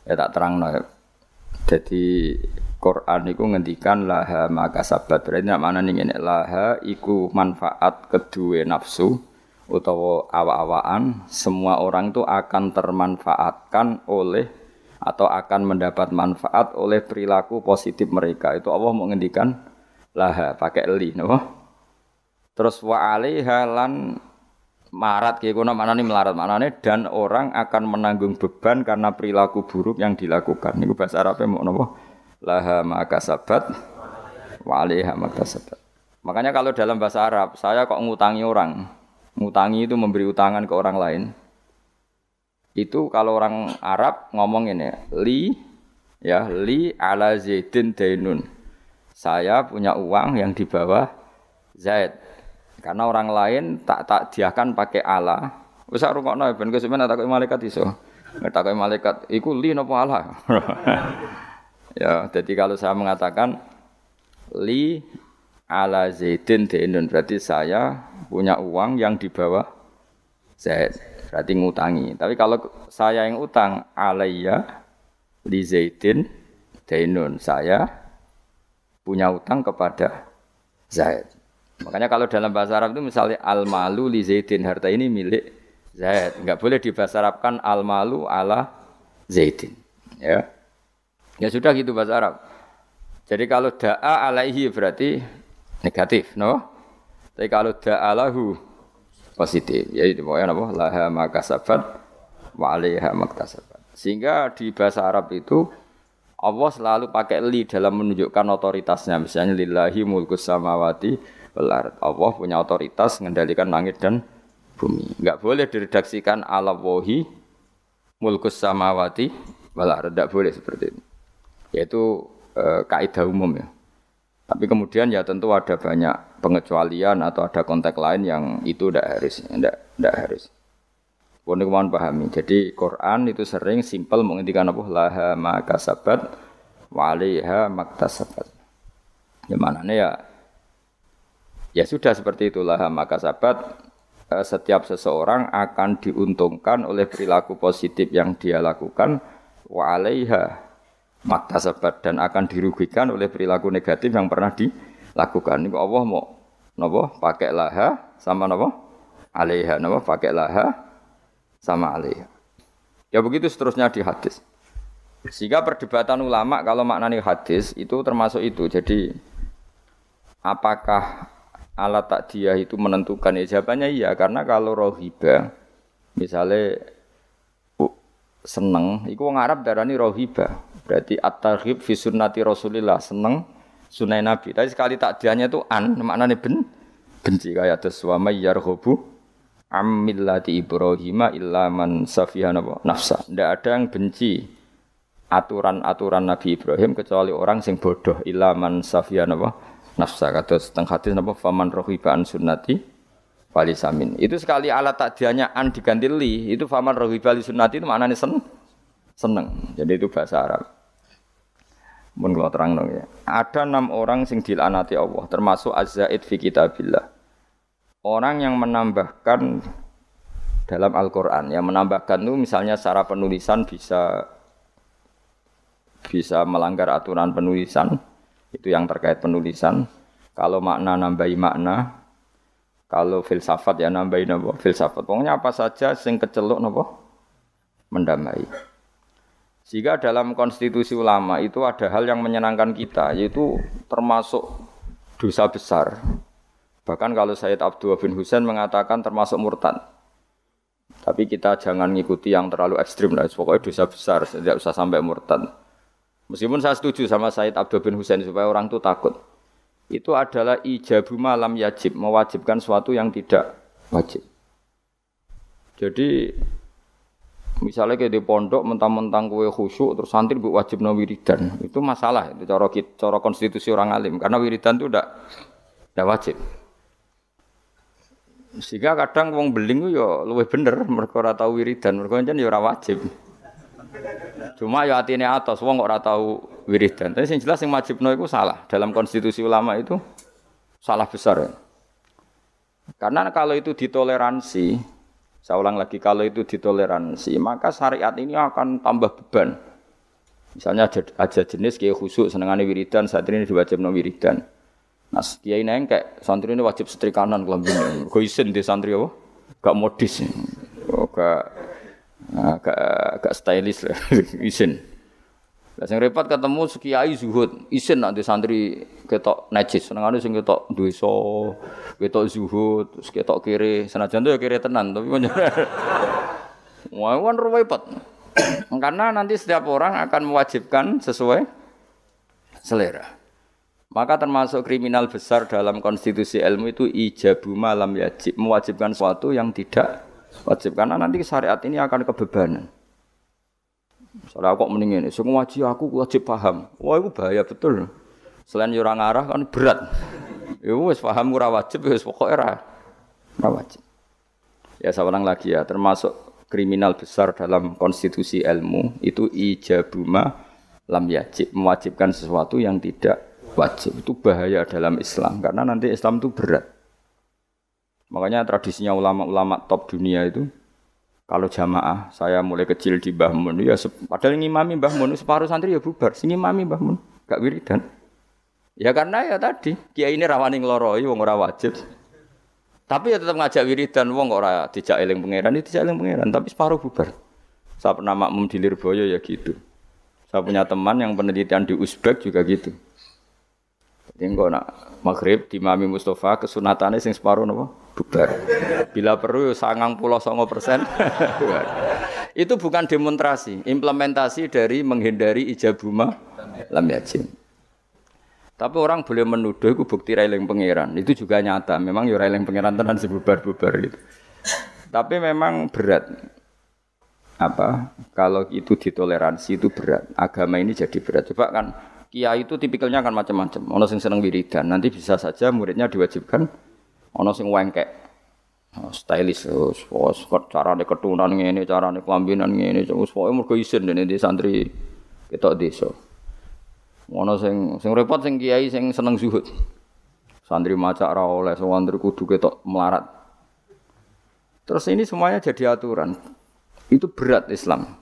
Ya tak terang no. Jadi Quran itu ngendikan laha maka sabat. Berarti mana nih ini laha iku manfaat kedua nafsu utawa awa-awaan semua orang itu akan termanfaatkan oleh atau akan mendapat manfaat oleh perilaku positif mereka. Itu Allah mau ngendikan laha pakai li, no? Terus wa alaiha marat kayak kono mana nih melarat mana nih dan orang akan menanggung beban karena perilaku buruk yang dilakukan. Ini bahasa Arabnya mau nopo laha maka sabat wa alaiha maka sabat. Makanya kalau dalam bahasa Arab saya kok ngutangi orang, ngutangi itu memberi utangan ke orang lain. Itu kalau orang Arab ngomong ini, li ya li ala zaidin dainun. Saya punya uang yang di bawah Zaid. Karena orang lain tak tak diakan pakai ala. Wis rungokno ben kesemen tak malaikat iso. Tak malaikat iku li napa ala. ya, jadi kalau saya mengatakan li ala zaidin dainun berarti saya punya uang yang di bawah Zaid berarti ngutangi. Tapi kalau saya yang utang alayya li Zaidin dainun, saya punya utang kepada Zaid. Makanya kalau dalam bahasa Arab itu misalnya al malu li Zaidin harta ini milik Zaid. Enggak boleh dibahasa Arabkan al malu ala Zaidin. Ya. Ya sudah gitu bahasa Arab. Jadi kalau da'a alaihi berarti negatif, no? Tapi kalau da'a lahu positif. Ya itu pokoknya apa? Laha makasabat wa alaiha maktasabat. Sehingga di bahasa Arab itu Allah selalu pakai li dalam menunjukkan otoritasnya. Misalnya lillahi mulkus samawati wal Allah punya otoritas mengendalikan langit dan bumi. Enggak boleh diredaksikan ala wahi mulkus samawati wal Enggak boleh seperti itu. Yaitu e, kaidah umum ya. Tapi kemudian ya tentu ada banyak pengecualian atau ada konteks lain yang itu tidak harus, tidak tidak harus. Pun kemauan pahami. Jadi Quran itu sering simpel menghentikan apa laha maka sabat waliha maktasabat. Ya mana ya ya sudah seperti itulah maka sabat eh, setiap seseorang akan diuntungkan oleh perilaku positif yang dia lakukan wa alaiha maktasabat dan akan dirugikan oleh perilaku negatif yang pernah dilakukan. Ini Allah mau nopo pakai laha sama nopo alaiha nopo pakai laha sama alaiha. Ya begitu seterusnya di hadis. Sehingga perdebatan ulama kalau maknanya hadis itu termasuk itu. Jadi apakah alat takdiyah itu menentukan ya jawabannya iya karena kalau rohiba misalnya seneng iku wong Arab darani rohiba Berarti at-targhib fi sunnati Rasulillah, seneng sunai Nabi. Tapi sekali takdiannya itu an, maknanya ben benci kayak atas wa may yarghabu am millati Ibrahim illa man safiha nafsa. Tidak ada yang benci aturan-aturan Nabi Ibrahim kecuali orang sing bodoh illa man. Kata teng hadis napa faman rohiba an sunnati walisamin. Itu sekali alat takdiannya an diganti li, itu faman rohiba li sunnati itu maknanya sen seneng. Jadi itu bahasa Arab. Mun kalau terang dong ya. Ada enam orang sing dilanati Allah, termasuk azzaid fi kitabillah. Orang yang menambahkan dalam Al-Quran, yang menambahkan itu misalnya secara penulisan bisa bisa melanggar aturan penulisan, itu yang terkait penulisan. Kalau makna nambahi makna, kalau filsafat ya nambahi nabo filsafat. Pokoknya apa saja sing keceluk nabo mendamai. Sehingga dalam konstitusi ulama itu ada hal yang menyenangkan kita, yaitu termasuk dosa besar. Bahkan kalau Sayyid Abdul bin Husain mengatakan termasuk murtad. Tapi kita jangan ngikuti yang terlalu ekstrim lah. Pokoknya dosa besar, tidak usah sampai murtad. Meskipun saya setuju sama Sayyid Abdul bin Husain supaya orang itu takut. Itu adalah ijabu malam yajib, mewajibkan sesuatu yang tidak wajib. Jadi Misalnya kayak di pondok mentang-mentang kue khusyuk terus santri bu wajib no wiridan itu masalah itu cara cara konstitusi orang alim karena wiridan itu udah udah wajib. Sehingga kadang wong beling ku ya luwih bener mergo ora tau wiridan, mergo jan ya ora wajib. Cuma ya atine atos wong ora tau wiridan. Tapi sing jelas sing wajibno iku salah. Dalam konstitusi ulama itu salah besar. Ya. Karena kalau itu ditoleransi, saya ulang lagi kalau itu ditoleransi, maka syariat ini akan tambah beban. Misalnya aja jenis kayak khusuk senengane wiridan, saat ini diwajib no wiridan. Nah, kiai kayak santri ini wajib setrikanan kelambine. Kok isin di santri apa? Gak modis. Gak nah, gak gak stylish lah isin. Lah sing repot ketemu kiai zuhud, isin nanti santri ketok najis, senengane sing ketok dosa, ketok zuhud, terus ketok kiri, senajan tuh ya kiri tenan, tapi Wah, kan repot. Karena nanti setiap orang akan mewajibkan sesuai selera. Maka termasuk kriminal besar dalam konstitusi ilmu itu ijabu malam yajib, mewajibkan sesuatu yang tidak wajib karena nanti syariat ini akan kebebanan. Soalnya kok mendingin ini, semua wajib aku wajib paham. Wah itu bahaya betul. Selain orang arah kan berat. Ya wes paham ora wajib, ya wes pokoknya ora, ora wajib. Ya ulang lagi ya, termasuk kriminal besar dalam konstitusi ilmu itu ijabuma lam yajib mewajibkan sesuatu yang tidak wajib itu bahaya dalam Islam karena nanti Islam itu berat. Makanya tradisinya ulama-ulama top dunia itu kalau jamaah saya mulai kecil di Mbah Mun ya padahal ngimami Mbah Mun separuh santri ya bubar, sing ngimami Mbah Mun gak wiridan. Ya karena ya tadi kiai ini rawani ngloroi wong ora wajib. Tapi ya tetap ngajak wiridan wong ora dijak eling pangeran, dijak eling pangeran tapi separuh bubar. Saya pernah makmum di Lirboyo ya gitu. Saya punya teman yang penelitian di Uzbek juga gitu. Jadi engko nak maghrib di Mami Mustafa kesunatannya sing separuh nopo bubar. Bila perlu ya sangang pulau songo persen. itu bukan demonstrasi, implementasi dari menghindari ijabuma lam yajim. Tapi orang boleh menuduh itu bukti railing pangeran. Itu juga nyata. Memang ya railing pangeran tenan sebubar-bubar gitu. Tapi memang berat. Apa? Kalau itu ditoleransi itu berat. Agama ini jadi berat. Coba kan kiai itu tipikalnya akan macam-macam. Ono sing seneng wiridan, nanti bisa saja muridnya diwajibkan ono sing wengkek. Oh, stylish, oh, cara ketunan ini, cara kelambinan ini, wis pokoke mergo isin dene di santri ketok desa. Ono sing sing repot sing kiai sing seneng zuhud. Santri maca ora oleh, santri kudu ketok melarat. Terus ini semuanya jadi aturan. Itu berat Islam.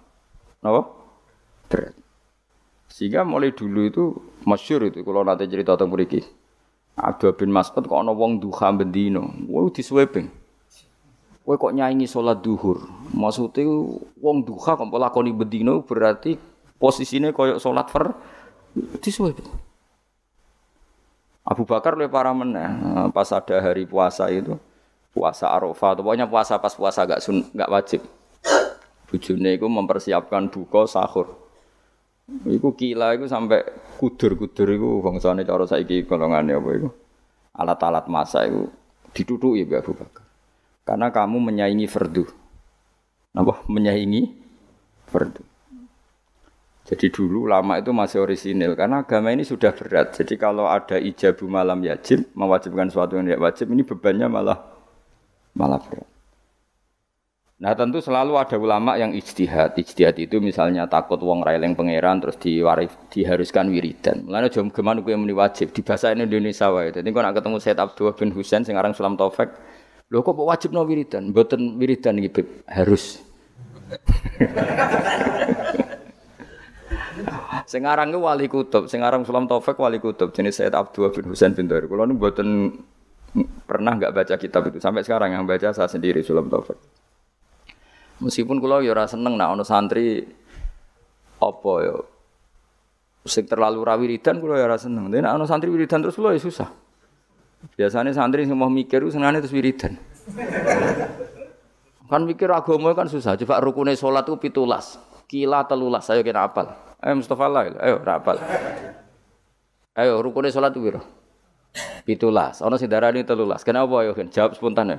Napa? Berat. Sehingga mulai dulu itu masyur itu kalau nanti cerita tentang mriki. Abdul bin Mas'ud kok ana wong duha bendino, wong disweping. Kowe kok nyanyi sholat duhur. Maksudnya wong duha kok lakoni bendino berarti posisinya koyok sholat fer disweping. Abu Bakar oleh para meneh pas ada hari puasa itu puasa Arafah, pokoknya puasa pas puasa gak sun, gak wajib. Bujune itu mempersiapkan buka sahur. Iku kila iku sampai kudur-kudur iku bangsane cara saiki golongane apa iku. Alat-alat masak iku ditutuki Mbak Abu Bakar. Karena kamu menyaingi fardu. Napa? Menyaingi fardu. Jadi dulu lama itu masih orisinil karena agama ini sudah berat. Jadi kalau ada ijabu malam yajib mewajibkan sesuatu yang tidak wajib ini bebannya malah malah berat. Nah tentu selalu ada ulama yang ijtihad. Ijtihad itu misalnya takut wong raileng pangeran terus diwarif, diharuskan wiridan. Mulanya jom gimana gue muni wajib di bahasa Indonesia wae. Jadi kalau nak ketemu Said Abdul bin Husain sing aran Sulam Taufik, lho kok wajib no wiridan? Mboten wiridan iki harus. sing aran wali kutub, sing aran Sulam Taufik wali kutub jenis Said Abdul bin Husain bin Dari. Kulo nu mboten pernah nggak baca kitab itu sampai sekarang yang baca saya sendiri Sulam Taufik. Meskipun kula ya ora seneng nak santri apa ya sing terlalu ra wiridan kula ya ora seneng. Nek ana santri wiridan terus kula ya susah. Biasanya santri sing mau mikir senengane terus wiridan. kan mikir agama kan susah. Coba rukune salat ku pitulas. Kila telulas ayo kena apal. Ayo Mustafa lah, ayo ora apal. Ayo rukune salat ku piro? Pitulas. Ana sing darani telulas. Kenapa ayo jawab spontan ya.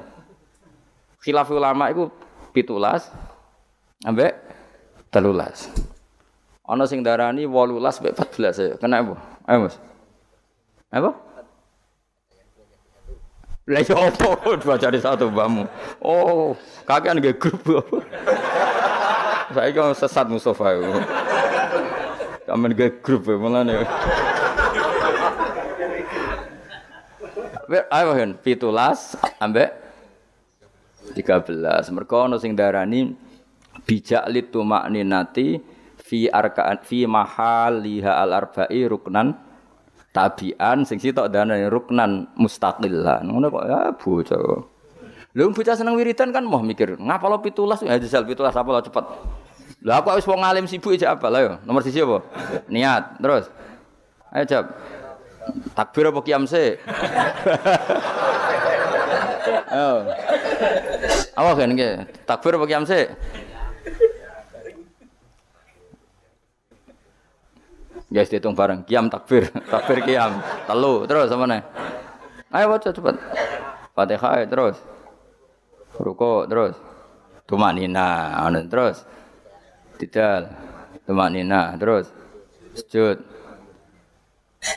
Khilaf ulama itu pitulas ambek telulas. Ana sing darani 18 mbek 14 ya. Kena apa? Ayo Mas. Apa? Lah yo opo bacane satu bamu. Oh, kakean nggih grup. Saya kok sesat Mustafa. Kamen nggih grup mulane. Ayo hen, pitulas ambek 13. Mergo ana sing darani bijak litu makninati fi arkaan fi mahal liha al arba'i ruknan tabian sing sitok dana ruknan mustaqillah ngono kok ya bocah Lha bocah seneng wiridan kan mau mikir, ngapa lo pitulas ya jajal pitulas apa lo cepet. Lah aku wis wong alim sibuk aja apa lah. Nomor siji apa? Niat. Terus. Ayo jawab. Takbir apa kiam sih? Oh. Apa kan? Takbir apa kiam? Guys dihitung bareng. Kiam takbir, takbir kiam. Telu, terus sama nih. Ayo baca cepat. Fatihah terus. Ruko terus. Tumak nina, anu terus. Tidal. Tumak nina terus. Sujud.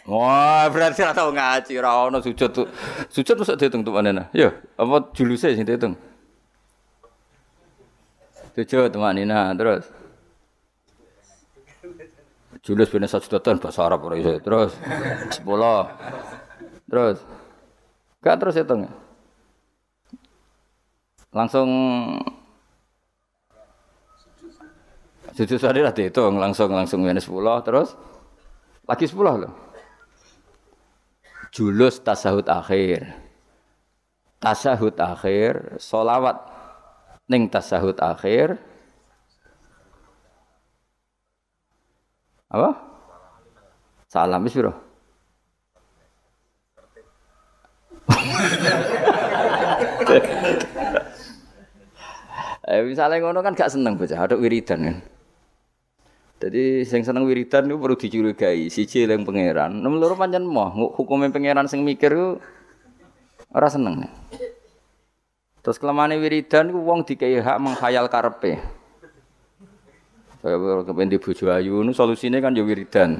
Wah, berarti ora tau ngaji, ora ono sujud tuh. Sujud mesti dihitung tumak nina. Ya, apa juluse sing dihitung? Sujud tumak nina terus. Julus bin Sajudatan bahasa Arab ora iso. Terus 10. Terus Gak terus hitung. Langsung Sujud lah dihitung langsung langsung minus 10 terus lagi 10 loh. Julus tasahud akhir. Tasahud akhir, solawat ning tasahud akhir, Apa? Salam wis piro? eh misalnya ngono kan gak seneng bocah, ada wiridan kan. Jadi sing seneng wiridan itu perlu dicurigai, siji yang pangeran. Nomor loro pancen moh, hukumnya pangeran sing mikir ku ora seneng. Terus kelemahan wiridan ku wong dikai hak menghayal karepe. Saya kepengen di bojo ayu, nu solusinya kan ya wiridan.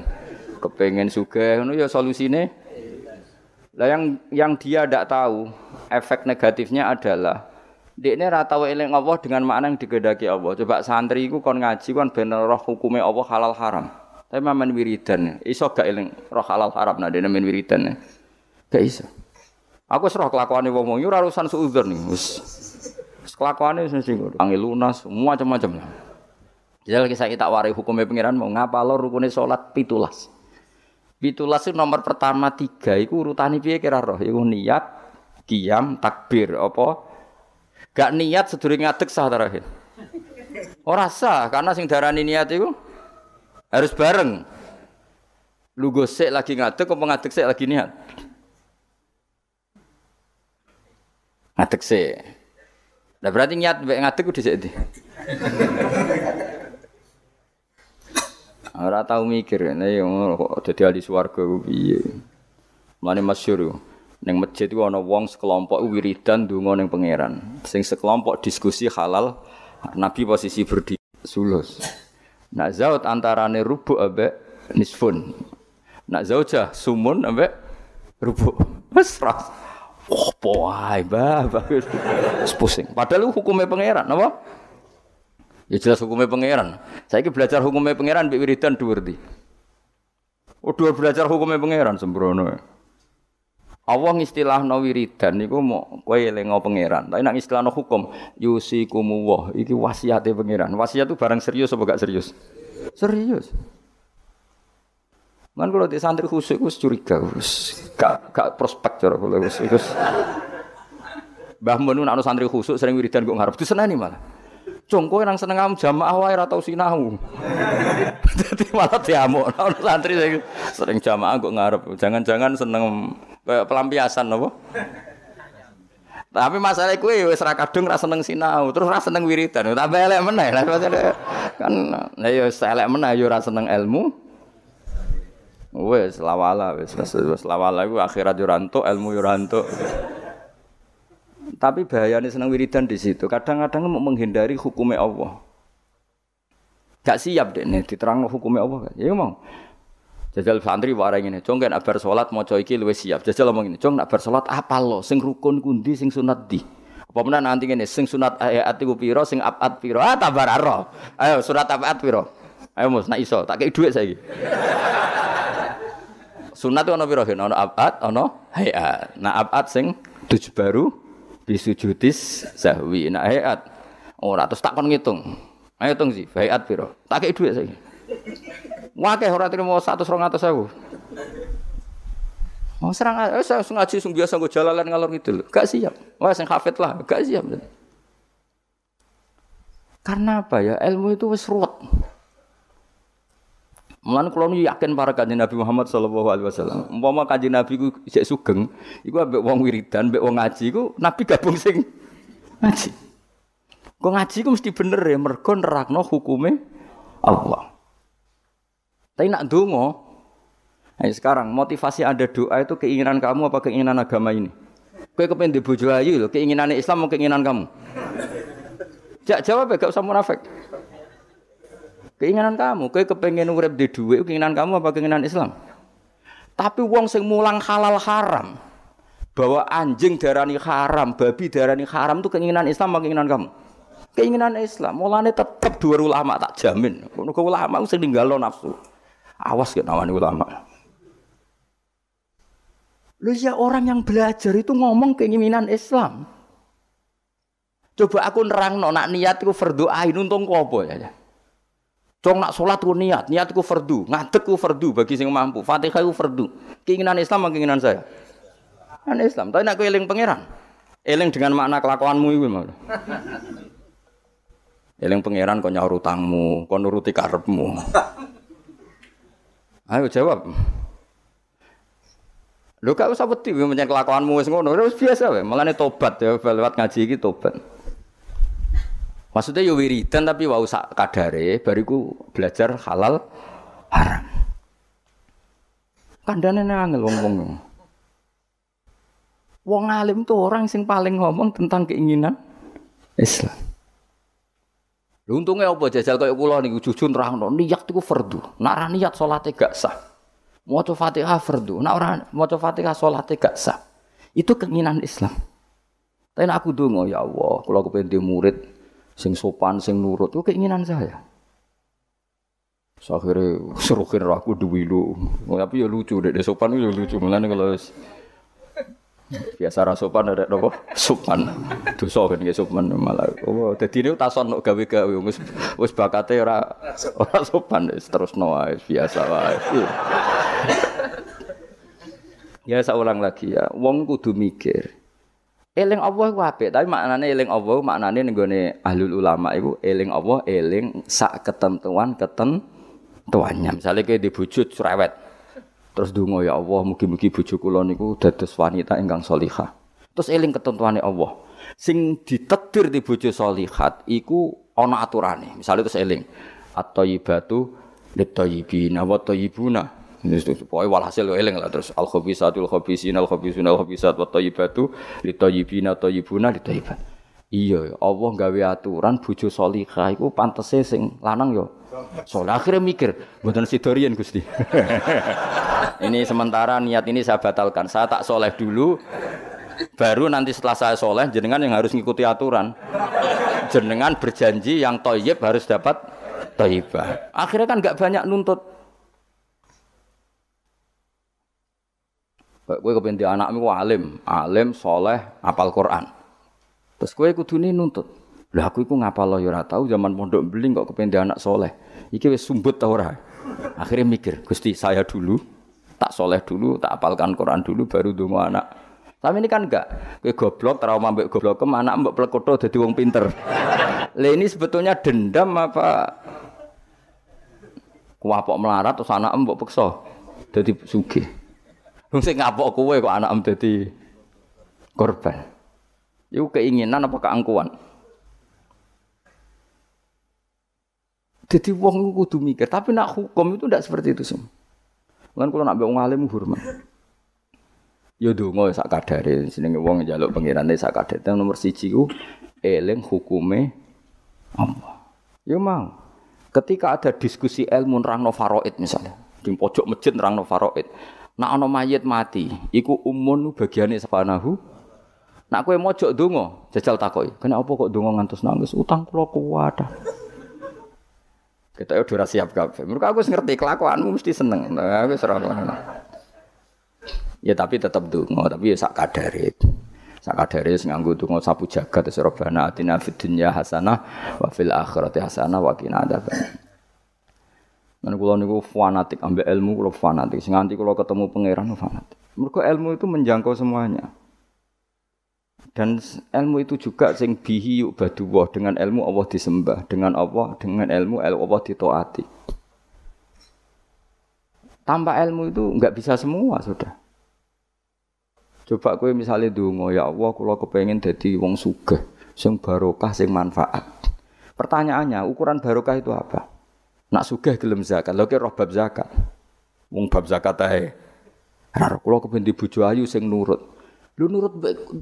Kepengen suge, nu ya solusinya. Lah yang yang dia tidak tahu efek negatifnya adalah dia ini ratau eling Allah dengan makna yang digedaki Allah. Coba santri itu kon ngaji kon bener roh hukumnya Allah halal haram. Tapi mamen wiridan, iso gak eling roh halal haram nah dia main wiridan. Gak iso. Aku serah kelakuan wong wong ora urusan suudzon nih. Wis kelakuane wis mesti angel lunas, semua macam-macam lah. Jadi kisah kita warai hukumnya pengiran mau ngapa lo rukunnya sholat pitulas. Pitulas itu nomor pertama tiga, itu urutan piye kira roh, itu niat, kiam, takbir, apa? Gak niat sedurunge ngadeg sah terakhir. Ora sah karena sing darani niat itu harus bareng. Lu gosek lagi ngadeg apa ngadeg sik lagi niat? Ngadeg sik. Nah berarti niat mbek ngadeg kudu sik Ora tau mikir, nek kok dadi ahli swarga ku piye. Mane masyhur ning masjid ku ana wong sekelompok wiridan donga ning pangeran. Sing sekelompok diskusi halal, Nabi posisi berdiri sulus. Nak zaut antarane rubu ambek nisfun. Nak zaujah sumun ambek rubu. Wes ras. Oh, wae, bah, pusing. Padahal hukumnya pangeran, napa? Ya jelas hukumnya pangeran. Saya ini belajar hukumnya pangeran, Mbak Wiridan dua. Oh dua belajar hukumnya pangeran sembrono. Allah istilah no wiridan niku mau kue lengo pangeran. Tapi nak istilah no hukum yusikumu wah iki wasiatnya pangeran. Wasiat itu barang serius apa gak serius? Serius. Man kalau di santri khusus itu curiga, gak gak prospek cara kalau itu. Mbah Mun nak santri khusus sering wiridan kok ngarep disenani malah. Cung kowe nang seneng am jamaah wae ora tau sinau. Dadi malah diamuk ana santri sering jamaah kok ngarep. Jangan-jangan seneng pelampiasan apa? Tapi masalah kuwi wis ra kadung ra seneng sinau, terus ra seneng wiridan. Tambah elek meneh. Kan lah ya elek meneh ya ora seneng ilmu. Wes lawala wis wis lawala iku akhirat yo ilmu yo rantuk. Tapi bahayanya senang wiridan di situ. Kadang-kadang mau menghindari hukumnya Allah. Gak siap deh nih diterang hukumnya Allah. Ya mau. Jajal santri warai ngene, "Jong kan bar salat maca iki luwih siap." Jajal ngomong ngene, "Jong nak bar salat apal lo sing rukun kundi sing sunat di." Apa menan nanti ngene, sing sunat ayat iku pira, sing abad pira? Ah tabar aro. Ayo surat abad pira? Ayo mus nak iso, tak kei dhuwit saiki. Sunat itu ono pira? Ono abad, ono hayat. Nah abad sing tujuh baru bisujudis sahwi. Nah hayat ora terus tak kon ngitung. Ayo hitung sih, hayat pira? Tak kei dhuwit saiki. Wakeh ora trimo 100 200 ewu. Mau serang eh, saya ngaji sung biasa gue jalalan ngalor gitu Gak siap. Wah, sing hafid lah, gak siap. Karena apa ya? Ilmu itu wis ruwet. Mulane kula yakin para kanjeng Nabi Muhammad sallallahu alaihi wasallam. Umpama kanjeng Nabi ku isih sugeng, iku ambek wong wiridan, ambek wong ngaji iku Nabi gabung sing ngaji. Kok ngaji ku mesti bener ya mergo nerakno hukume Allah. Tapi nak dongo, nah sekarang motivasi ada doa itu keinginan kamu apa keinginan agama ini? Kau kepengen di bojo ayu loh, keinginan Islam mau keinginan kamu? Jak jawab ya, gak usah munafik. Keinginan kamu, kau kepengen urip di duit, keinginan kamu apa keinginan Islam? Tapi wong sing mulang halal haram, bahwa anjing darani haram, babi darani haram itu keinginan Islam apa keinginan kamu? Keinginan Islam, mulane tetap dua ulama tak jamin. Kau ulama sing ninggalo nafsu. Awas ke namanya ulama. Lu ya orang yang belajar itu ngomong keinginan Islam. Coba aku nerang no, nak niat itu fardu ain untung kopo ya. Cong nak sholat ku niat, niat ku fardu, ngadek ku fardu bagi sing mampu. Fatihah ku fardu. Keinginan Islam keinginan saya? Keinginan Islam. Tapi nak ku eling pangeran. Eling dengan makna kelakuanmu itu malah. Eling pangeran kau nyaur utangmu, kau nuruti karepmu. Ayo jawab. Lho gak usah wedi menyang kelakuanmu wis ngono, wis biasa wae. Mulane tobat ya lewat ngaji iki tobat. Maksudnya yo wiridan tapi wau sak kadare bariku belajar halal haram. Kandane angel wong-wong. Wong alim tuh orang sing paling ngomong tentang keinginan Islam. Untungnya apa jajal kayak kula niku jujur nerangno niat iku fardu. Nek ora niat salate gak sah. Maca Fatihah fardu. Nek ora maca Fatihah salate gak sah. Itu keinginan Islam. Tapi aku donga ya Allah, kula kepen murid sing sopan, sing nurut, itu keinginan saya. Akhirnya serukin aku duwi lu. Tapi ya lucu deh, sopan itu ya lucu. Mulane kalau biasa rasopan ada nopo sopan. Dosa kan ya sopan malah. Oh dadi ini tason nok gawe-gawe. Wis wis bakate ora ora sopan terus no biasa wae. Ya saya ulang lagi ya. Wong kudu mikir eling Allah ku apik tapi maknane eling Allah maknane ning gone ahlul ulama iku eling Allah eling sak ketentuan ketentuannya misalnya kayak dibujut cerewet Terus dungo ya Allah, mugi-mugi bojo kula niku dados wanita ingkang salihah. Terus eling ketentuane Allah. Sing ditetir di bojo salihat iku ana aturane. Misalnya terus eling at-thayyibatu lit-thayyibina wa thayyibuna. Pokoknya walhasil eling lah terus al khabisatul khabisin al khabisun al khabisat wa thayyibatu lit-thayyibina thayyibuna lit-thayyibat. Iya, Allah gawe aturan bojo salihah iku pantese sing lanang yo Soleh akhirnya mikir, buatan sidorian Gusti. ini sementara niat ini saya batalkan. Saya tak soleh dulu, baru nanti setelah saya soleh, jenengan yang harus ngikuti aturan. Jenengan berjanji yang toyib harus dapat toyibah. Akhirnya kan nggak banyak nuntut. Gue kepentingan anakmu alim, alim, soleh, apal Quran. Terus gue kudu nuntut. Lah aku iku ngapal ya ora tau zaman pondok beling kok kepende anak soleh. Iki wis sumbut ta ora? Akhirnya mikir, Gusti saya dulu tak soleh dulu, tak apalkan Quran dulu baru dongo anak. Tapi ini kan enggak, kowe goblok trauma mbek goblok kem anak mbek plekoto dadi wong pinter. Lah ini sebetulnya dendam apa kuapok melarat terus anak mbok peksa dadi sugih. Wong sing ngapok kowe kok anak dadi korban. Iku keinginan apa keangkuhan? Jadi wong kudu mikir, tapi nak hukum itu tidak seperti itu semua. Kan kalau nak wong alim hormat. Ya donga sak kadare jenenge wong njaluk pengirane sak kadare. Nomor siji ku eling hukume Allah. Ya mau. Ketika ada diskusi ilmu nerangno faraid misalnya. Di pojok masjid nerangno faraid. Nak ana mayit mati, iku umun bagiane sepanahu. Nak kowe mojok donga, jajal takoki. Kenapa kok donga ngantos nangis? Utang kula kuwat. Kita udah siap kabeh. Mereka aku ngerti kelakuanmu mesti seneng. Nah, serah Ya tapi tetap donga, tapi ya sak kadare. Sak kadare nganggo donga sapu jagat terus robana atina fid dunya hasanah wa fil akhirati hasanah wa qina adzaban. Dan kalau niku fanatik ambil ilmu kalau fanatik. Sing nganti kalau ketemu pangeran fanatik. Mereka ilmu itu menjangkau semuanya. Dan ilmu itu juga sing bihi yuk baduwah dengan ilmu Allah disembah, dengan Allah dengan ilmu Allah ditoati. Tanpa ilmu itu nggak bisa semua sudah. Coba kue misalnya dungo ya Allah, kalau kepengen jadi wong sugih, sing barokah, sing manfaat. Pertanyaannya, ukuran barokah itu apa? Nak sugih gelem zakat, lho roh bab zakat. Wong bab zakat ae. Ora kula kepen di bojo ayu sing nurut. Lu nurut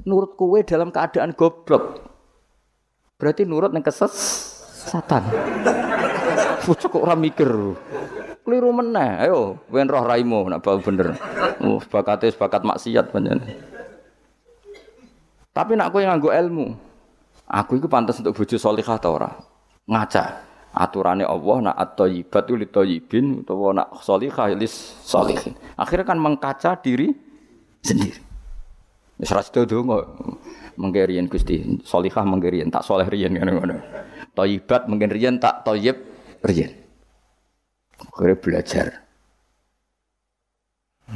nurut kowe dalam keadaan goblok. Berarti nurut ning keses setan. Pucuk kok ora mikir. Keliru meneh. Ayo, wen roh raimu nak bau bener. Oh, bakate bakat maksiat panjenengan. Tapi nak kowe nganggo ilmu, aku itu pantas untuk bojo salihah ta ora? Ngaca aturannya Allah nak at-thayyibat itu lithayyibin utawa nak sholihah lis sholihin. Akhirnya kan mengkaca diri sendiri. Wis ra sedo donga mengke Gusti, sholihah mengke tak soleh riyen ngene ngono. Thayyibat mengke riyen tak thayyib riyen. Akhirnya belajar.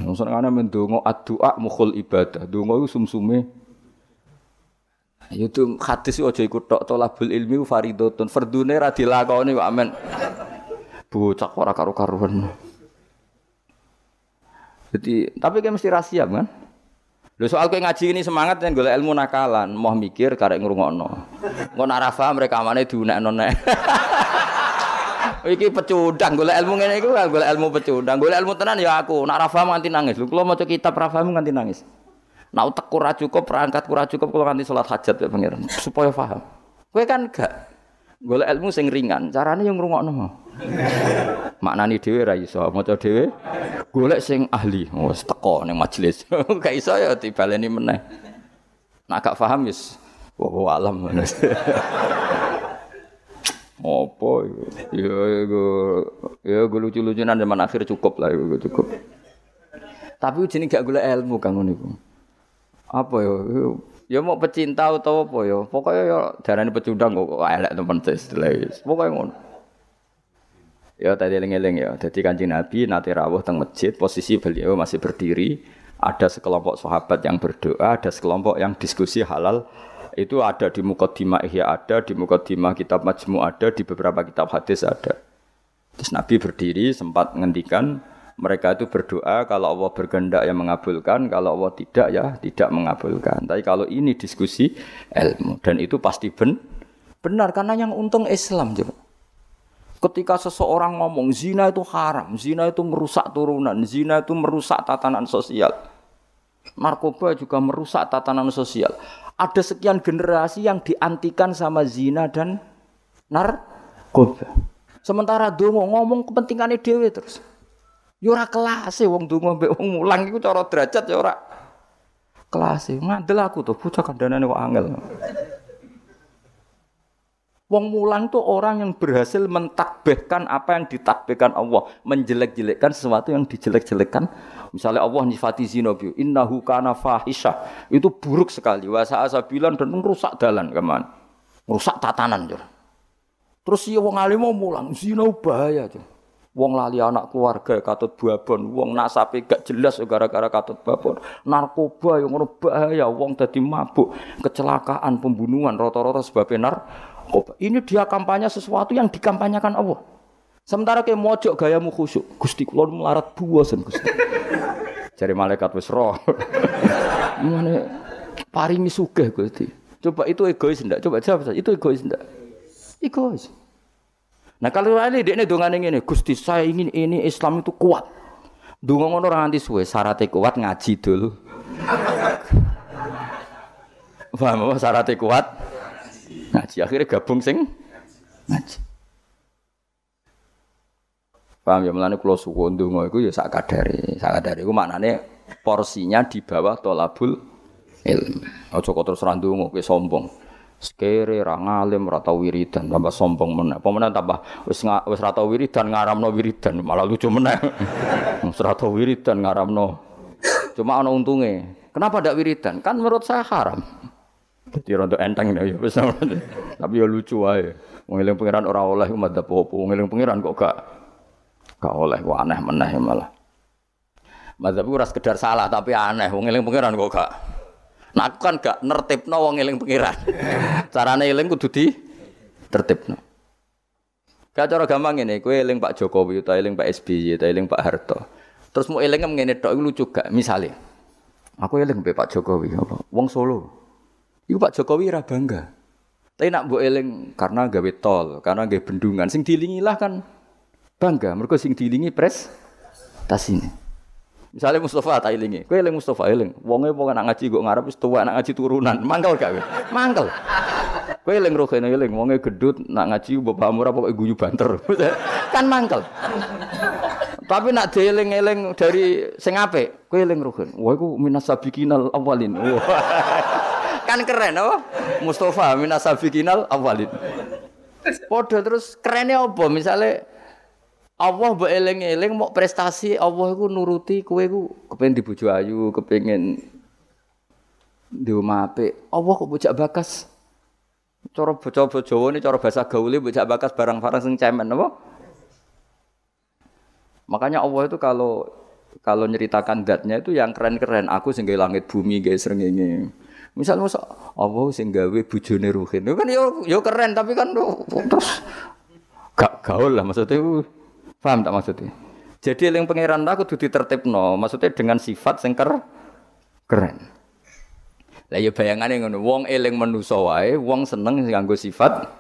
Nusant ana mendonga ad-du'a mukhul ibadah. Donga iku sumsume Ya itu hadis aja ikut tok tolabul ilmi faridotun. Fardune ra dilakoni kok amen. Bocah ora karo-karuan. Jadi, tapi kan mesti rahasia kan? Lho soal kowe ngaji ini semangat yang golek ilmu nakalan, mau mikir karek ngrungokno. Engko nak ra paham rekamane diunekno nek. Iki pecundang golek ilmu ngene iku golek ilmu pecundang. Golek ilmu tenan ya aku. Nak ra paham nganti nangis. Lho kula maca kitab ra paham nganti nangis. Nak utek kurang cukup, perangkat kurang cukup kalau nanti sholat hajat ya pangeran supaya paham. Kue kan gak golek ilmu sing ringan, caranya yang ngrungokno. Maknani dhewe ra iso, maca dhewe golek sing ahli. Wes teko ning majelis. gak iso ya dibaleni meneh. Nak gak paham wis wa alam. Apa ya ya ya lucu-lucunan zaman akhir cukup lah cukup. Tapi jenenge gak golek ilmu kang ngono apa ya ya mau pecinta atau apa ya pokoknya ya darahnya pecundang kok elek teman saya pokoknya ngono ya tadi eling-eling ya jadi kanjeng Nabi nanti rawuh teng masjid posisi beliau masih berdiri ada sekelompok sahabat yang berdoa ada sekelompok yang diskusi halal itu ada di Mukaddimah Ihya ada di Mukaddimah kitab Majmu ada di beberapa kitab hadis ada terus Nabi berdiri sempat ngendikan mereka itu berdoa kalau Allah berkehendak yang mengabulkan, kalau Allah tidak ya tidak mengabulkan. Tapi kalau ini diskusi ilmu dan itu pasti ben benar karena yang untung Islam coba. Ketika seseorang ngomong zina itu haram, zina itu merusak turunan, zina itu merusak tatanan sosial. Narkoba juga merusak tatanan sosial. Ada sekian generasi yang diantikan sama zina dan narkoba. Sementara dongo ngomong kepentingannya dewi terus. Ya ora kelas wong donga mbek wong mulang iku cara derajat ya ora kelas ngandel aku tuh bocah kandhanane kok angel. Wong mulang tuh orang yang berhasil mentakbihkan apa yang ditakbihkan Allah, menjelek-jelekkan sesuatu yang dijelek-jelekkan. Misalnya Allah nyifati zina bi, innahu kana fahisha. Itu buruk sekali. Wa bilang dan merusak dalan ke mana? Merusak tatanan, Jur. Terus si wong alim mau mulang, zina bahaya, Jur. Wong lali anak keluarga katut babon, wong nasape gak jelas gara-gara katut babon. Narkoba yang ngono bahaya, wong dadi mabuk, kecelakaan, pembunuhan rata-rata sebabnya narkoba. Ini dia kampanye sesuatu yang dikampanyekan Allah. Sementara kayak mojok gayamu khusyuk, Gusti kula melarat buasan Gusti. Cari malaikat wis roh. Mane paringi sugih Gusti. Coba itu egois ndak? Coba jawab saja. Itu egois ndak? Egois. Nah kalau ini dia ini dongan ini, Gusti saya ingin ini Islam itu kuat. Dungo ngono orang anti suwe, syaratnya kuat ngaji dulu. Paham apa syaratnya kuat? Ngaji akhirnya gabung sing ngaji. Paham ya melane kula suwun ndonga iku ya sak kadare. Sak kadare iku maknane porsinya di bawah tolabul ilmu. Aja kok terus ra ndonga kowe sombong. Sekere ra ngalim ra tau wiridan tambah sombong meneh. Apa meneh tambah wis wis ra tau wiridan ngaramno wiridan malah lucu meneh. Wis ra tau wiridan ngaramno. Cuma ana untunge. Kenapa ndak wiridan? Kan menurut saya haram. Jadi rontok enteng ya wis. Tapi ya lucu wae. Wong eling pangeran ora oleh madzhab opo. Wong eling pangeran kok gak gak oleh ku aneh meneh malah. Madzhab ora sekedar salah tapi aneh. Wong eling pangeran kok gak Nah aku kan gak nertibno wong eling pengiran. Carane eling kudu di tertibno. Gak cara gampang ini, kue eling Pak Jokowi, atau eling Pak SBY, atau eling Pak Harto. Terus mau eling ngene tok lucu gak? Misalnya, aku eling Pak Jokowi? Wong Solo. Iku Pak Jokowi ra bangga. Tapi nak mbok eling karena gawe tol, karena gawe bendungan, sing dilingi lah kan bangga. Mereka sing dilingi pres tas ini. Misalnya Mustafa tak ilingi, kue eling Mustafa eling, wonge wong anak ngaji gue ngarep wis tuwa anak ngaji turunan, mangkel gak kowe? Mangkel. Kowe eling rohene eling, wonge gedut nak ngaji bapak murah pokoke guyu banter. kan mangkel. Tapi nak dieling-eling dari sing apik, kowe eling rohen. Wah iku minas awalin. Kan keren apa? Mustafa minas sabiqinal awalin. Padha terus kerennya apa? Misalnya Allah mbok eling-eling mau prestasi Allah iku nuruti kowe iku kepengin dibojo ayu, kepengin di apik. Allah kok bocah bakas. Cara bocah Jawa ini cara bahasa gaule bocah bakas barang-barang sing cemen apa? Makanya Allah itu kalau kalau nyeritakan datnya itu yang keren-keren. Aku sing langit bumi gawe srengenge. Misalnya masa Allah sing gawe bojone Ruhin. Itu kan yo yo keren tapi kan terus gak gaul lah maksudnya Paham tak maksudnya? Jadi yang pangeran aku tuh ditertibno, maksudnya dengan sifat sing keren. Lah ya bayangane ngono, wong eling manusa wae, wong seneng nganggo sifat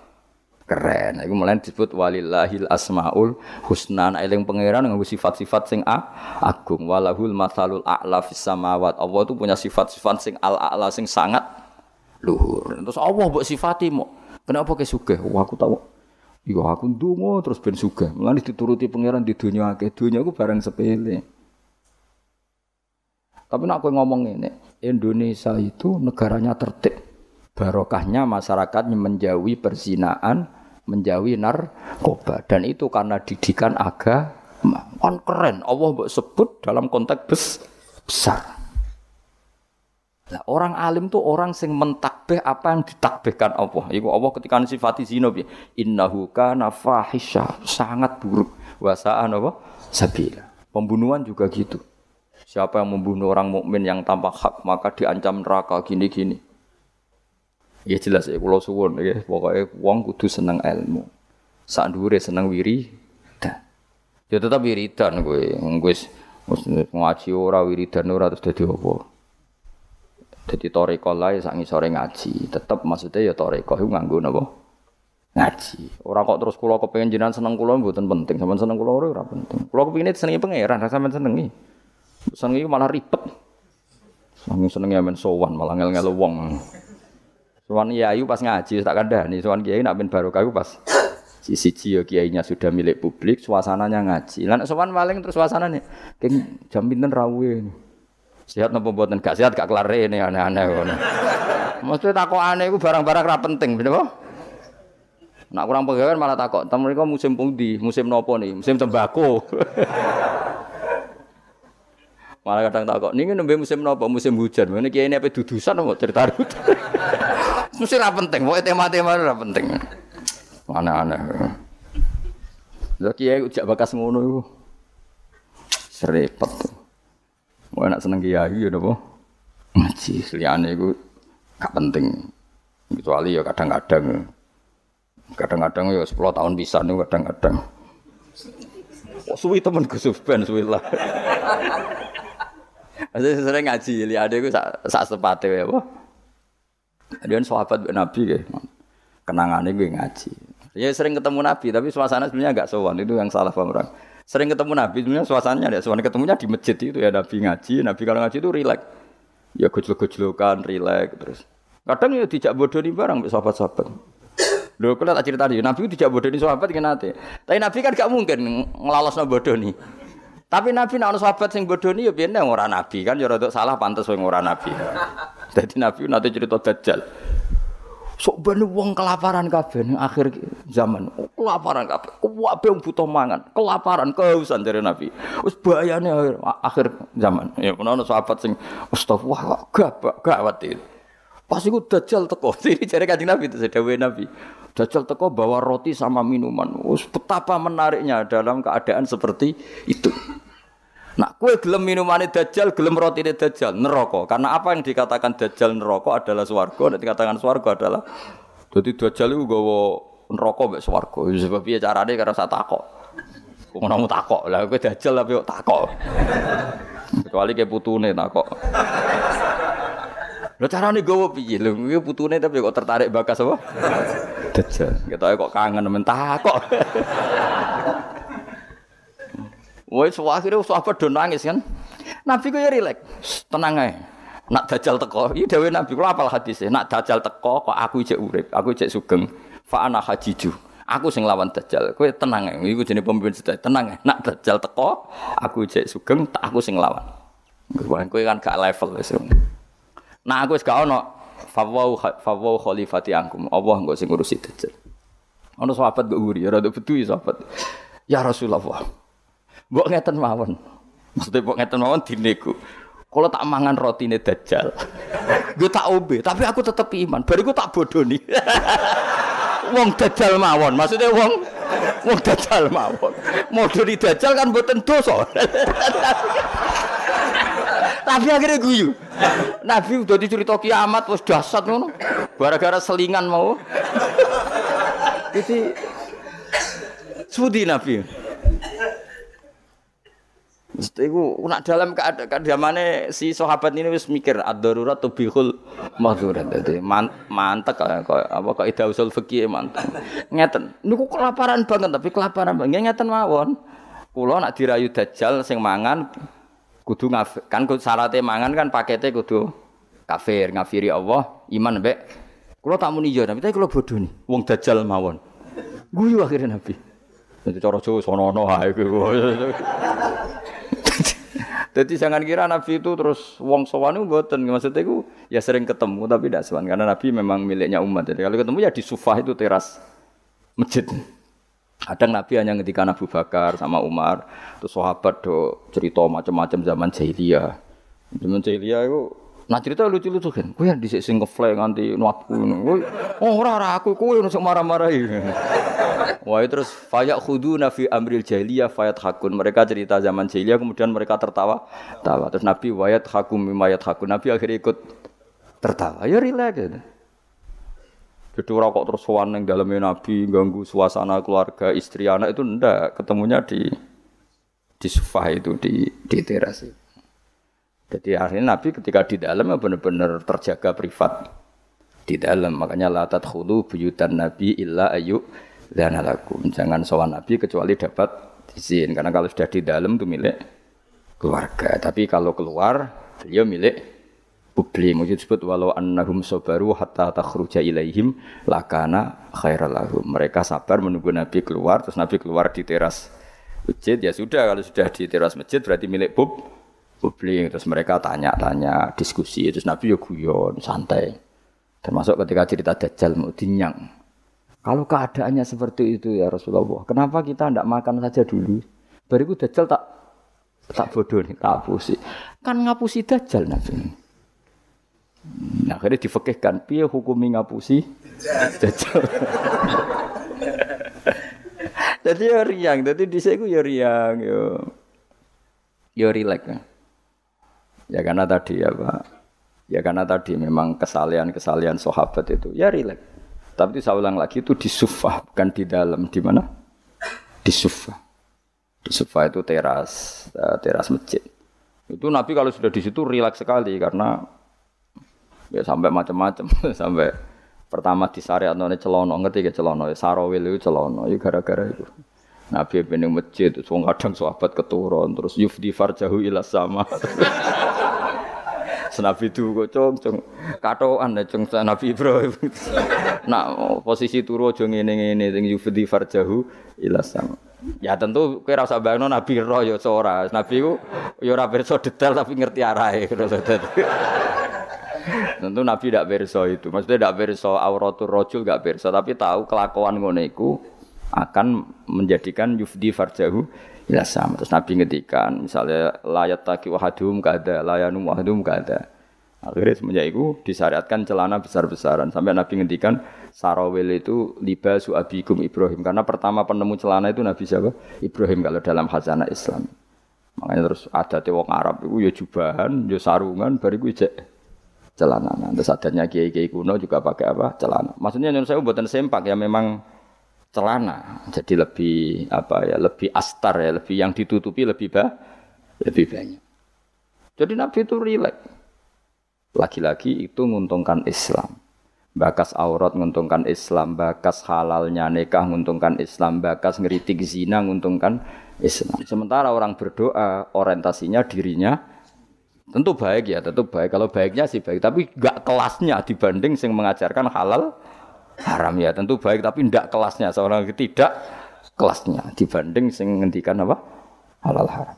keren. Iku mulai disebut walillahil asmaul husna. Nah, eling pangeran nganggo sifat-sifat sing a, agung. Walahul masalul a'la fis samawat. Allah itu punya sifat-sifat sing al-a'la sing sangat luhur. Terus Allah mbok sifati mo. Kenapa ke sugih? Wah, aku tahu Iya aku ndonga terus ben sugih. Mulane dituruti pangeran di dunia akeh. Dunia aku barang sepele. Tapi nak aku ngomong ini, Indonesia itu negaranya tertib. Barokahnya masyarakat menjauhi perzinaan, menjauhi narkoba. Dan itu karena didikan agama. Kan keren. Allah sebut dalam konteks besar. Nah, orang alim tuh orang sing mentakbih apa yang ditakbihkan Allah. Iku Allah ketika sifati zina bi innahu kana fahisha, sangat buruk. Wasaan apa? Sabila. Pembunuhan juga gitu. Siapa yang membunuh orang mukmin yang tanpa hak maka diancam neraka gini-gini. Ya jelas ya kula suwun ya pokoke wong kudu seneng ilmu. Sak dhuwure seneng wiri. Ya tetap wiridan kowe. Wis ngaji ora wiridan ora terus dadi apa. Jadi toreko lah sak ngisore ngaji. Tetep maksudnya ya toreko itu nganggo napa? Ngaji. Orang kok terus kula kepengin jenengan seneng kula mboten penting. Sampeyan seneng kula ora penting. Kula kepengin senengi pangeran, ra sampeyan senengi. Senengi malah ribet. Seneng senengi men sowan malah ngel-ngel wong. Sowan ayu pas ngaji tak kandhani, sowan kiai nak ben barokah pas siji ya kiainya sudah milik publik, suasananya ngaji. Lah nek sowan maling terus suasananya keng jam pinten rawuh. Sehat nopo mboten gak sehat gak kelar ini aneh-aneh ngono. Maksudnya takok aneh iku barang-barang ra penting, bener Nak kurang pegawai malah takok, "Tem mriko musim pundi? Musim nopo nih? Musim tembako." malah kadang takok, "Niki nembe musim nopo? Musim hujan." Ngene kiai ini apa dudusan mau cerita Mesti ra penting, pokoknya tema-tema ra penting. Aneh-aneh. Lha kiai ujak bakas ngono iku. Serepet. Mau enak seneng kiai ya napa? Ngaji liyane iku gak penting. Kecuali ya kadang-kadang. Kadang-kadang ya 10 tahun bisa nih kadang-kadang. Oh, suwi temen Gus Ben suwi lah. Saya sering ngaji, lihat gue sak sak sepatu ya, apa? Dia kan sahabat Nabi kayak kenangannya gue ngaji. Ya sering ketemu Nabi, tapi suasana sebenarnya agak sowan itu yang salah paham orang. Sering ketemu Nabi, sebenarnya suasananya ada. Soalnya ketemunya di masjid itu ya Nabi ngaji. Nabi kalau ngaji itu rileks. Ya gojlok-gojlokan, rileks terus. Kadang ya dijak bodoh nih barang sahabat-sahabat. Lho kula tak cerita Nabi tidak bodoni sahabat kan nate. Tapi Nabi kan gak mungkin nglalosno bodoni. Tapi Nabi ana sahabat sing bodoni ya biyen ora nabi kan ya rada salah pantes wong ora nabi. Dadi Nabi nate cerita dajjal. Sok ben wong kelaparan kabeh ning akhir zaman. Kelaparan kabeh. Kabeh wong butuh mangan, kelaparan, kehausan dari Nabi. Wis bahayane akhir, akhir zaman. Ya ana sahabat sing astagfirullah gak gawat itu. Pas iku dajjal teko. Ini jare Kanjeng Nabi itu dawuhe Nabi. Dajjal teko bawa roti sama minuman. Wis betapa menariknya dalam keadaan seperti itu. Nah, kue gelem minumane dajjal, gelem rotine dajjal, neraka. Karena apa yang dikatakan dajjal neraka adalah swarga, dan dikatakan swarga adalah dadi dajjal iku gawa neraka mek swarga. Sebab piye carane karena sak takok. Kok ngono takok. Lah kowe dajjal tapi kok takok. Kecuali ke putune takok. Lah carane gawa piye? Lho kuwi putune tapi kok tertarik bakas apa? Dajjal. Ketoke kok kangen men takok. Wes akhirnya sahabat do nangis kan. Nabi ku ya rileks, tenang ae. Nak dajal teko, iki dhewe Nabi kula apal hadise. Nak dajal teko kok aku ijek urip, aku ijek sugeng. Fa ana hajiju. Aku sing lawan dajal. Kowe tenang ae. Iku jenenge pemimpin sedaya. Tenang ae. Nak dajal teko, aku ijek sugeng, tak aku sing lawan. Kowe kan gak level wis. Nah aku wis gak ono fawau fawau khalifati angkum. Allah engko sing ngurusi dajal. Ono sahabat kok nguri, rada betu sahabat. Ya Rasulullah. Mbok ngeten mawon. Maksudnya mbok ngeten mawon dinego. Kalau tak mangan roti ini dajjal, gue tak obe, tapi aku tetap iman. Bariku tak bodoni. wong dajjal mawon, maksudnya wong wong dajjal mawon. Modoni dajjal kan buatan dosa. tapi akhirnya guyu. Nabi udah dicerita kiamat, wes dasar ngono. Gara-gara selingan mau. Jadi sudi Nabi. Iku nak dalam keadaan zamane si sahabat ini wis mikir ad-darurat tubihul mahdurat. Dadi mantek kok apa kok ida usul fikih mantek. Ngeten. Niku kelaparan banget tapi kelaparan banget ngeten mawon. Kula nak dirayu dajjal sing mangan kudu ngaf kan syaratnya mangan kan pakete kudu kafir, ngafiri Allah, iman mbek. Kula tak muni yo tapi kula bodoh nih. Wong dajjal mawon. Guyu akhirnya Nabi. Jadi cara Jawa sono-ono ae Jadi jangan kira Nabi itu terus wong sowan itu mboten. Maksudnya itu ya sering ketemu tapi tidak sowan karena Nabi memang miliknya umat. Jadi kalau ketemu ya di sufah itu teras masjid. Kadang Nabi hanya ketika Abu Bakar sama Umar, terus sahabat do cerita macam-macam zaman jahiliyah. Zaman jahiliyah itu Nah cerita lucu-lucu kan, kue yang disik sing ngefly nganti nuatku, oh ora ora aku kue nusuk marah-marahi. Wah terus fayak khudu nafi amril jahiliyah fayat hakun. Mereka cerita zaman jahiliyah kemudian mereka tertawa, tawa. Terus Nabi wayat hakum mimayat hakun. Nabi akhirnya ikut tertawa. Ya rileks gitu. Jadi rokok terus sowan yang dalamnya Nabi ganggu suasana keluarga istri anak itu ndak ketemunya di di sofa itu di di teras. Jadi akhirnya Nabi ketika di dalam ya benar-benar terjaga privat di dalam. Makanya latat khulu buyutan Nabi illa ayu dan alakum. Jangan sowan Nabi kecuali dapat izin. Karena kalau sudah di dalam itu milik keluarga. Tapi kalau keluar beliau milik publik. Mungkin disebut walau annahum sobaru hatta takhruja ilaihim lakana khairalahum. Mereka sabar menunggu Nabi keluar. Terus Nabi keluar di teras masjid. Ya sudah kalau sudah di teras masjid berarti milik publik publik terus mereka tanya-tanya diskusi terus Nabi ya guyon santai termasuk ketika cerita Dajjal mau dinyang kalau keadaannya seperti itu ya Rasulullah kenapa kita tidak makan saja dulu bariku Dajjal tak tak bodoh nih tak hapusi kan ngapusi Dajjal Nabi akhirnya difekihkan, piye hukumi ngapusi Dajjal. Jadi ya riang, jadi di saya ya riang, yo, yo rileks. Ya. Karena tadi ya Pak. Ya karena tadi memang kesalian-kesalian sahabat itu ya rileks. Tapi saya ulang lagi itu di sufa bukan di dalam. Di mana? Di sufa. Di sufa itu teras, eh, teras masjid. Itu Nabi kalau sudah di situ rileks sekali karena ya sampai macam-macam sampai pertama di syariat none celono ngerti ke celono ya sarawil itu celono ya gara-gara itu Nabi bening masjid terus kadang sahabat keturun terus yufdi farjahu ilas sama Nabi itu kok cung katoan ya cung Nabi Ibrahim. Nak posisi turu aja ngene-ngene sing yufdi farjahu ila sama. Ya tentu kowe ora usah Nabi roh ya ora. Nabi ku ya ora detail tapi ngerti arahe. Tentu Nabi tidak perso itu. Maksudnya tidak perso auratul rojul tidak perso, tapi tahu kelakuan ngono iku akan menjadikan yufdi farjahu ila sama. Terus Nabi ngetikan misalnya layat taki wahadum kada, layanu wahadum kada. Akhirnya semenjak itu disyariatkan celana besar-besaran. Sampai Nabi ngendikan sarawil itu libasu abikum Ibrahim. Karena pertama penemu celana itu Nabi siapa? Ibrahim kalau dalam khazanah Islam. Makanya terus ada wong Arab itu ya jubahan, ya sarungan, bariku ijek celana. Nah, terus adanya kiai-kiai kuno juga pakai apa? Celana. Maksudnya yang saya buatan sempak ya memang celana. Jadi lebih apa ya? Lebih astar ya, lebih yang ditutupi lebih bah, lebih banyak. Jadi Nabi itu rileks. Lagi-lagi itu menguntungkan Islam. Bakas aurat menguntungkan Islam, bakas halalnya nikah menguntungkan Islam, bakas ngeritik zina menguntungkan Islam. Sementara orang berdoa orientasinya dirinya tentu baik ya, tentu baik. Kalau baiknya sih baik, tapi gak kelasnya dibanding yang mengajarkan halal haram ya. Tentu baik tapi ndak kelasnya seorang tidak kelasnya dibanding yang ngendikan apa halal haram.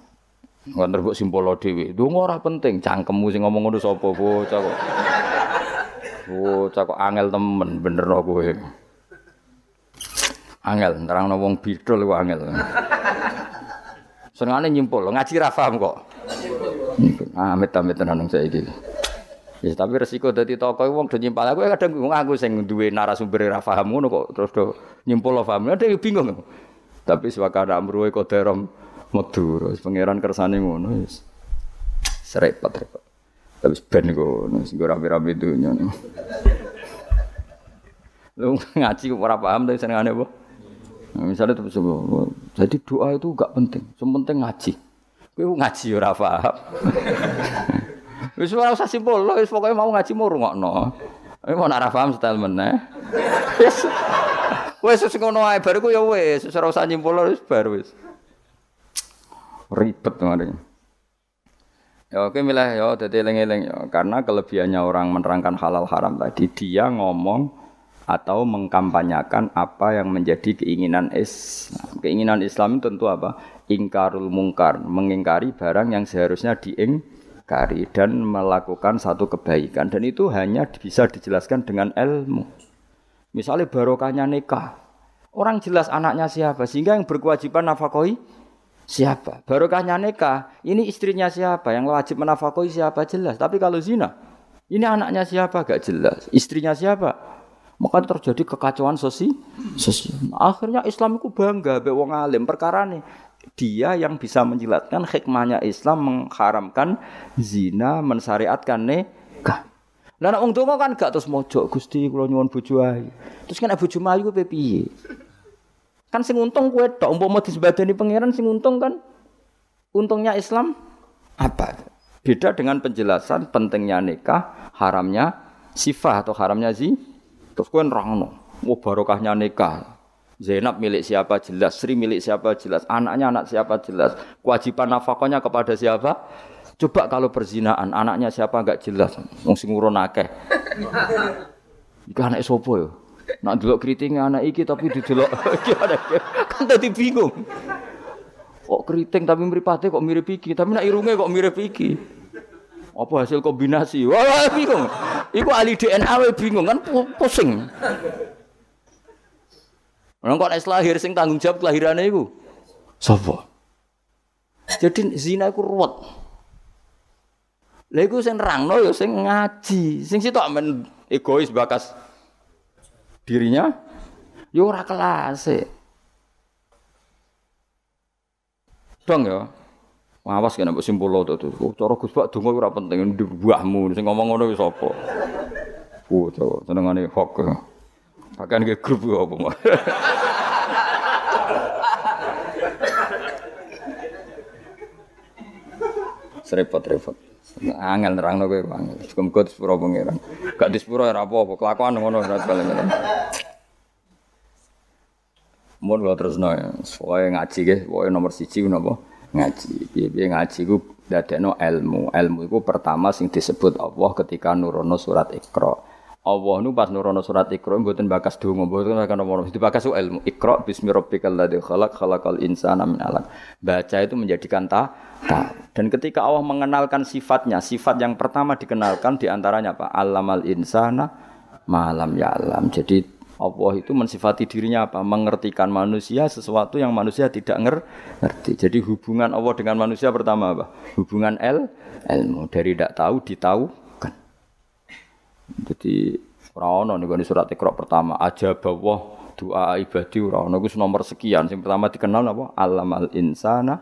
Nggak terbuk simpolo dewi. Dungo ora penting. Cangkemmu sing ngomong ngono sapa bocah kok. Bocah kok angel temen bener no kowe. Angel nerangno wong bidol kok angel. Senengane nyimpul, ngaji ra paham kok. Amit-amit tenan saiki. Ya tapi resiko dadi tokoh wong do nyimpal aku kadang wong aku sing duwe narasumber ra paham ngono kok terus do nyimpul paham. Ada bingung. Tapi swakana amruhe koderom Medur, pangeran kersane ngono wis. Serepot repot. Tapi ben ngono, sing rame-rame dunya. Lu ngaji ora paham tapi senengane apa? Nah, misalnya terus jadi doa itu gak penting, yang penting ngaji. Kowe ngaji ora paham. Wis ora usah simpul, wis pokoke mau ngaji mau rungokno. Tapi mau ora paham setel meneh. Wis wis ngono ae bar ya wis, ora usah nyimpul wis bar wis ribet kemarin. Ya oke milah ya jadi eling-eling ya karena kelebihannya orang menerangkan halal haram tadi dia ngomong atau mengkampanyakan apa yang menjadi keinginan Islam. Keinginan Islam tentu apa? Ingkarul mungkar, mengingkari barang yang seharusnya diingkari dan melakukan satu kebaikan dan itu hanya bisa dijelaskan dengan ilmu. Misalnya barokahnya nikah. Orang jelas anaknya siapa sehingga yang berkewajiban nafkahi siapa? Barokahnya nikah, ini istrinya siapa? Yang wajib menafkahi siapa jelas. Tapi kalau zina, ini anaknya siapa? Gak jelas. Istrinya siapa? Maka terjadi kekacauan sosial. Akhirnya Islam itu bangga be wong alim perkara nih. Dia yang bisa menjelaskan hikmahnya Islam mengharamkan zina, mensyariatkan nikah. Lah nek wong donga kan gak terus mojok Gusti kula nyuwun bojo ayu. Terus kan bojo ayu ku piye? Kan sing untung kue tok umpama disebadani pangeran sing untung kan untungnya Islam apa? Beda dengan penjelasan pentingnya nikah, haramnya sifat atau haramnya zi. Terus kue nerangno, oh barokahnya nikah. Zainab milik siapa jelas, Sri milik siapa jelas, anaknya anak siapa jelas, kewajiban nafkahnya kepada siapa? Coba kalau perzinaan, anaknya siapa enggak jelas, wong sing urun akeh. Iku anak sopo yo? Nak delok keriting anak iki tapi didelok iki ada kan tadi bingung. Kok keriting tapi mripate kok mirip iki, tapi nak irunge kok mirip iki. Apa hasil kombinasi? Wah, bingung. Iku ahli DNA bingung kan pusing. Orang kok lahir sing tanggung jawab kelahirane iku. Sapa? Jadi zina iku ruwet. Lha iku sing nerangno ya sing ngaji. Sing sitok men egois bakas dirinya yo ora kelas dong ya awas kena mbok simpul to to cara Gus Pak donga ora penting buahmu sing ngomong ngono wis apa oh to senengane hok bahkan ke grup apa mah serepot-repot Angel nerangno kowe angel. Muga disepuro pangeran. Gak disepuro ora apa-apa, kelakuan ngono ora ngene. Mun kula terusno ya. Pokoke ngaji nggih, pokoke nomor siji napa? Ngaji. Piye-piye ngaji ku dadekno ilmu. Ilmu itu pertama sing disebut Allah ketika nurono surat Iqra. Allah nu pas nurono surat Iqra mboten bakas donga, mboten bakas nomor. Dibakas ilmu. Iqra bismi rabbikal ladzi khalaq khalaqal insana min 'alaq. Baca itu menjadikan ta, ta. Dan ketika Allah mengenalkan sifatnya, sifat yang pertama dikenalkan di antaranya apa? Allamal insana malam ya alam. Jadi Allah itu mensifati dirinya apa? Mengertikan manusia sesuatu yang manusia tidak ngerti. Jadi hubungan Allah dengan manusia pertama apa? Hubungan el, ilmu. Dari tidak tahu ditaukan. Jadi ora nih nih surat Iqra pertama aja bawah doa ibadi ora ono nomor sekian. Yang pertama dikenal apa? Alamal insana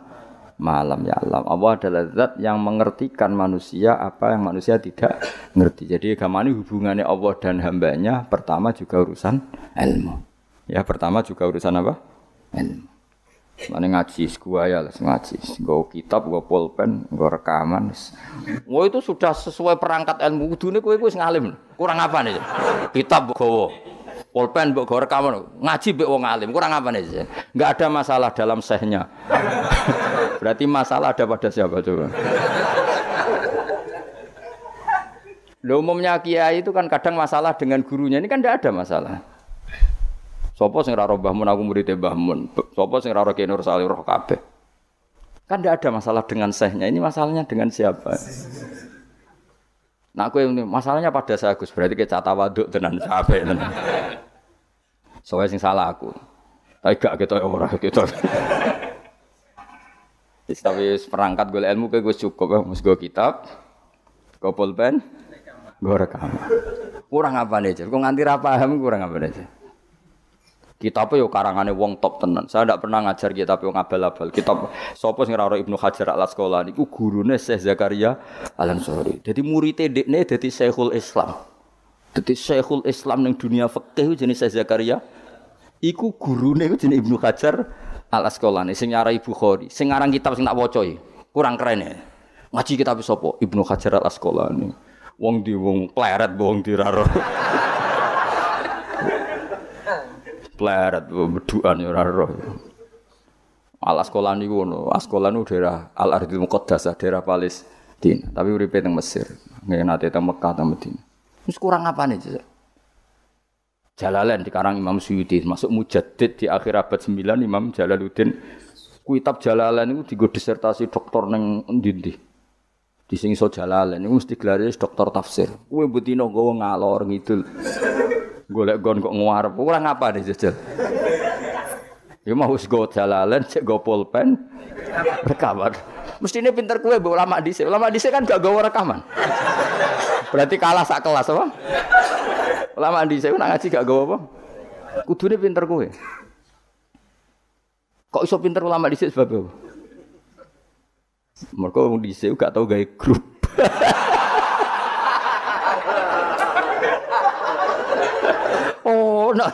malam ya alam. Allah adalah zat yang mengertikan manusia apa yang manusia tidak ngerti. Jadi agama ini hubungannya Allah dan hambanya pertama juga urusan ilmu. Ya pertama juga urusan apa? Ilmu. Mana ngaji, gua ya ngaji, gua kitab, gua pulpen, gua rekaman. Wah itu sudah sesuai perangkat ilmu. Dunia kue kue ngalim. Kurang apa nih? Kitab gua, pulpen gua rekaman. Ngaji mbek wong alim. Kurang apa nih? Enggak ada masalah dalam sehnya. Berarti masalah ada pada siapa coba? Loh, umumnya kiai itu kan kadang masalah dengan gurunya. Ini kan tidak ada masalah. Sopo sing raro Mbah Mun aku murid Mbah Mun. Sopo sing raro Ki Nur Salih roh kabeh. Kan tidak ada masalah dengan sehnya. Ini masalahnya dengan siapa? Nah, aku yang masalahnya pada saya Gus berarti kita waduk tenan capek tenan. Soalnya sing salah aku. Tapi gak kita ora kita. Tapi perangkat gue ilmu kayak gue cukup ya, mus gue kitab, gue pulpen, gue rekam. Kurang apa nih, gue nganti paham kurang apa nih. Kitab yo karangane wong top tenan. Saya tidak pernah ngajar kitab yang abal-abal. Kitab sapa sing ora Ibnu Hajar al Asqalani iku gurune Syekh Zakaria Al Ansori. Dadi murid dekne dadi Syekhul Islam. Dadi Syekhul Islam ning dunia fikih jenis Syekh Zakaria iku gurune jenenge Ibnu Hajar Al Asqalani sing nyarai Bukhari, sing ngarang kitab sing tak waca kurang keren ya. Ngaji kitab sapa? Ibnu Hajar Al Asqalani. Wong di wong pleret wong diraro. Pleret beduan ya ora roh. Al Asqalani ngono. Asqalani daerah Al Ardil Muqaddasah, daerah Palestina. Tapi uripe teng Mesir. Nggih nate teng Mekah teng Madinah. Wis kurang apa nih? Jalalain di karang Imam Suyuti masuk mujaddid di akhir abad 9 Imam Jalaluddin kitab Jalalain itu digo disertasi doktor neng endi di sing iso Jalalain itu mesti gelar doktor tafsir kowe betina nggawa ngalor ngidul golek gon kok nguarep ora ngapa deh jajal Ya mau wis go Jalalain cek go pulpen rekaman mestine pinter kowe mbok ulama dhisik ulama dhisik kan gak gawa rekaman berarti kalah sak kelas apa Lama di saya nak ngaji gak gawa apa? Kudune pinter kowe. Kok iso pinter ulama di sebab apa? Mereka wong dhisik gak tau gawe grup. no.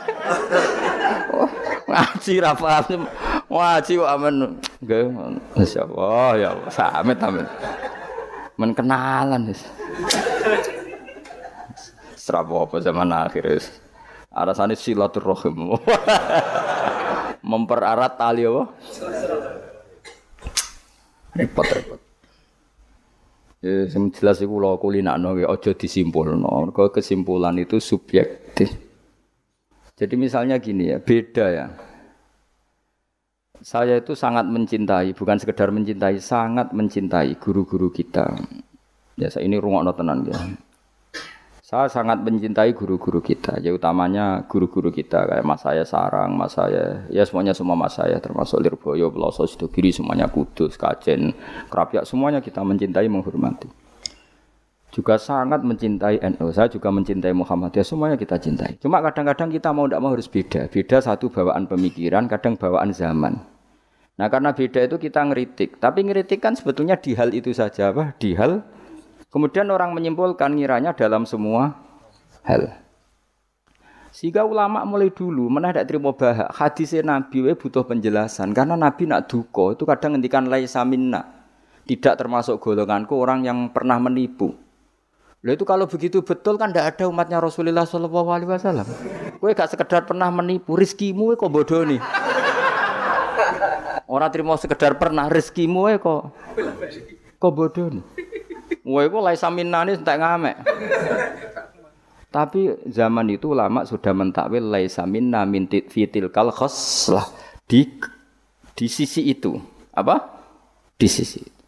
oh, ngaji ra paham. Ngaji kok amen. Nggih, masyaallah ya samet amen. Men kenalan wis. Serapa apa zaman akhir wis. Alasannya silaturahim. Memperarat tali apa? Repot-repot. Ya, sing jelas iku kula kulinakno ya aja disimpulno. Mergo kesimpulan itu subjektif. Jadi misalnya gini ya, beda ya. Saya itu sangat mencintai, bukan sekedar mencintai, sangat mencintai guru-guru kita. Ya, saya ini rungokno tenan ya. Saya sangat mencintai guru-guru kita, ya utamanya guru-guru kita kayak mas saya Sarang, mas saya, ya semuanya semua mas saya termasuk Lirboyo, Peloso, Sidogiri, semuanya Kudus, Kajen, Kerapiak, semuanya kita mencintai, menghormati. Juga sangat mencintai NU, saya juga mencintai Muhammadiyah, semuanya kita cintai. Cuma kadang-kadang kita mau tidak mau harus beda, beda satu bawaan pemikiran, kadang bawaan zaman. Nah karena beda itu kita ngeritik, tapi ngeritik kan sebetulnya di hal itu saja, apa? Di hal Kemudian orang menyimpulkan ngiranya dalam semua hal. Sehingga ulama mulai dulu mana terima bahak hadisnya Nabi we butuh penjelasan karena Nabi nak duko itu kadang ngendikan laisa minna tidak termasuk golonganku orang yang pernah menipu. Lalu itu kalau begitu betul kan tidak ada umatnya Rasulullah Shallallahu Alaihi Wasallam. Kue gak sekedar pernah menipu, rizkimu kok bodoh nih. Orang terima sekedar pernah rizkimu kok Kok bodoh? Wah, itu laisa minnani entek ngamek. Tapi zaman itu ulama sudah mentakwil laisa minna min fitil kal khoslah di di sisi itu. Apa? Di sisi itu.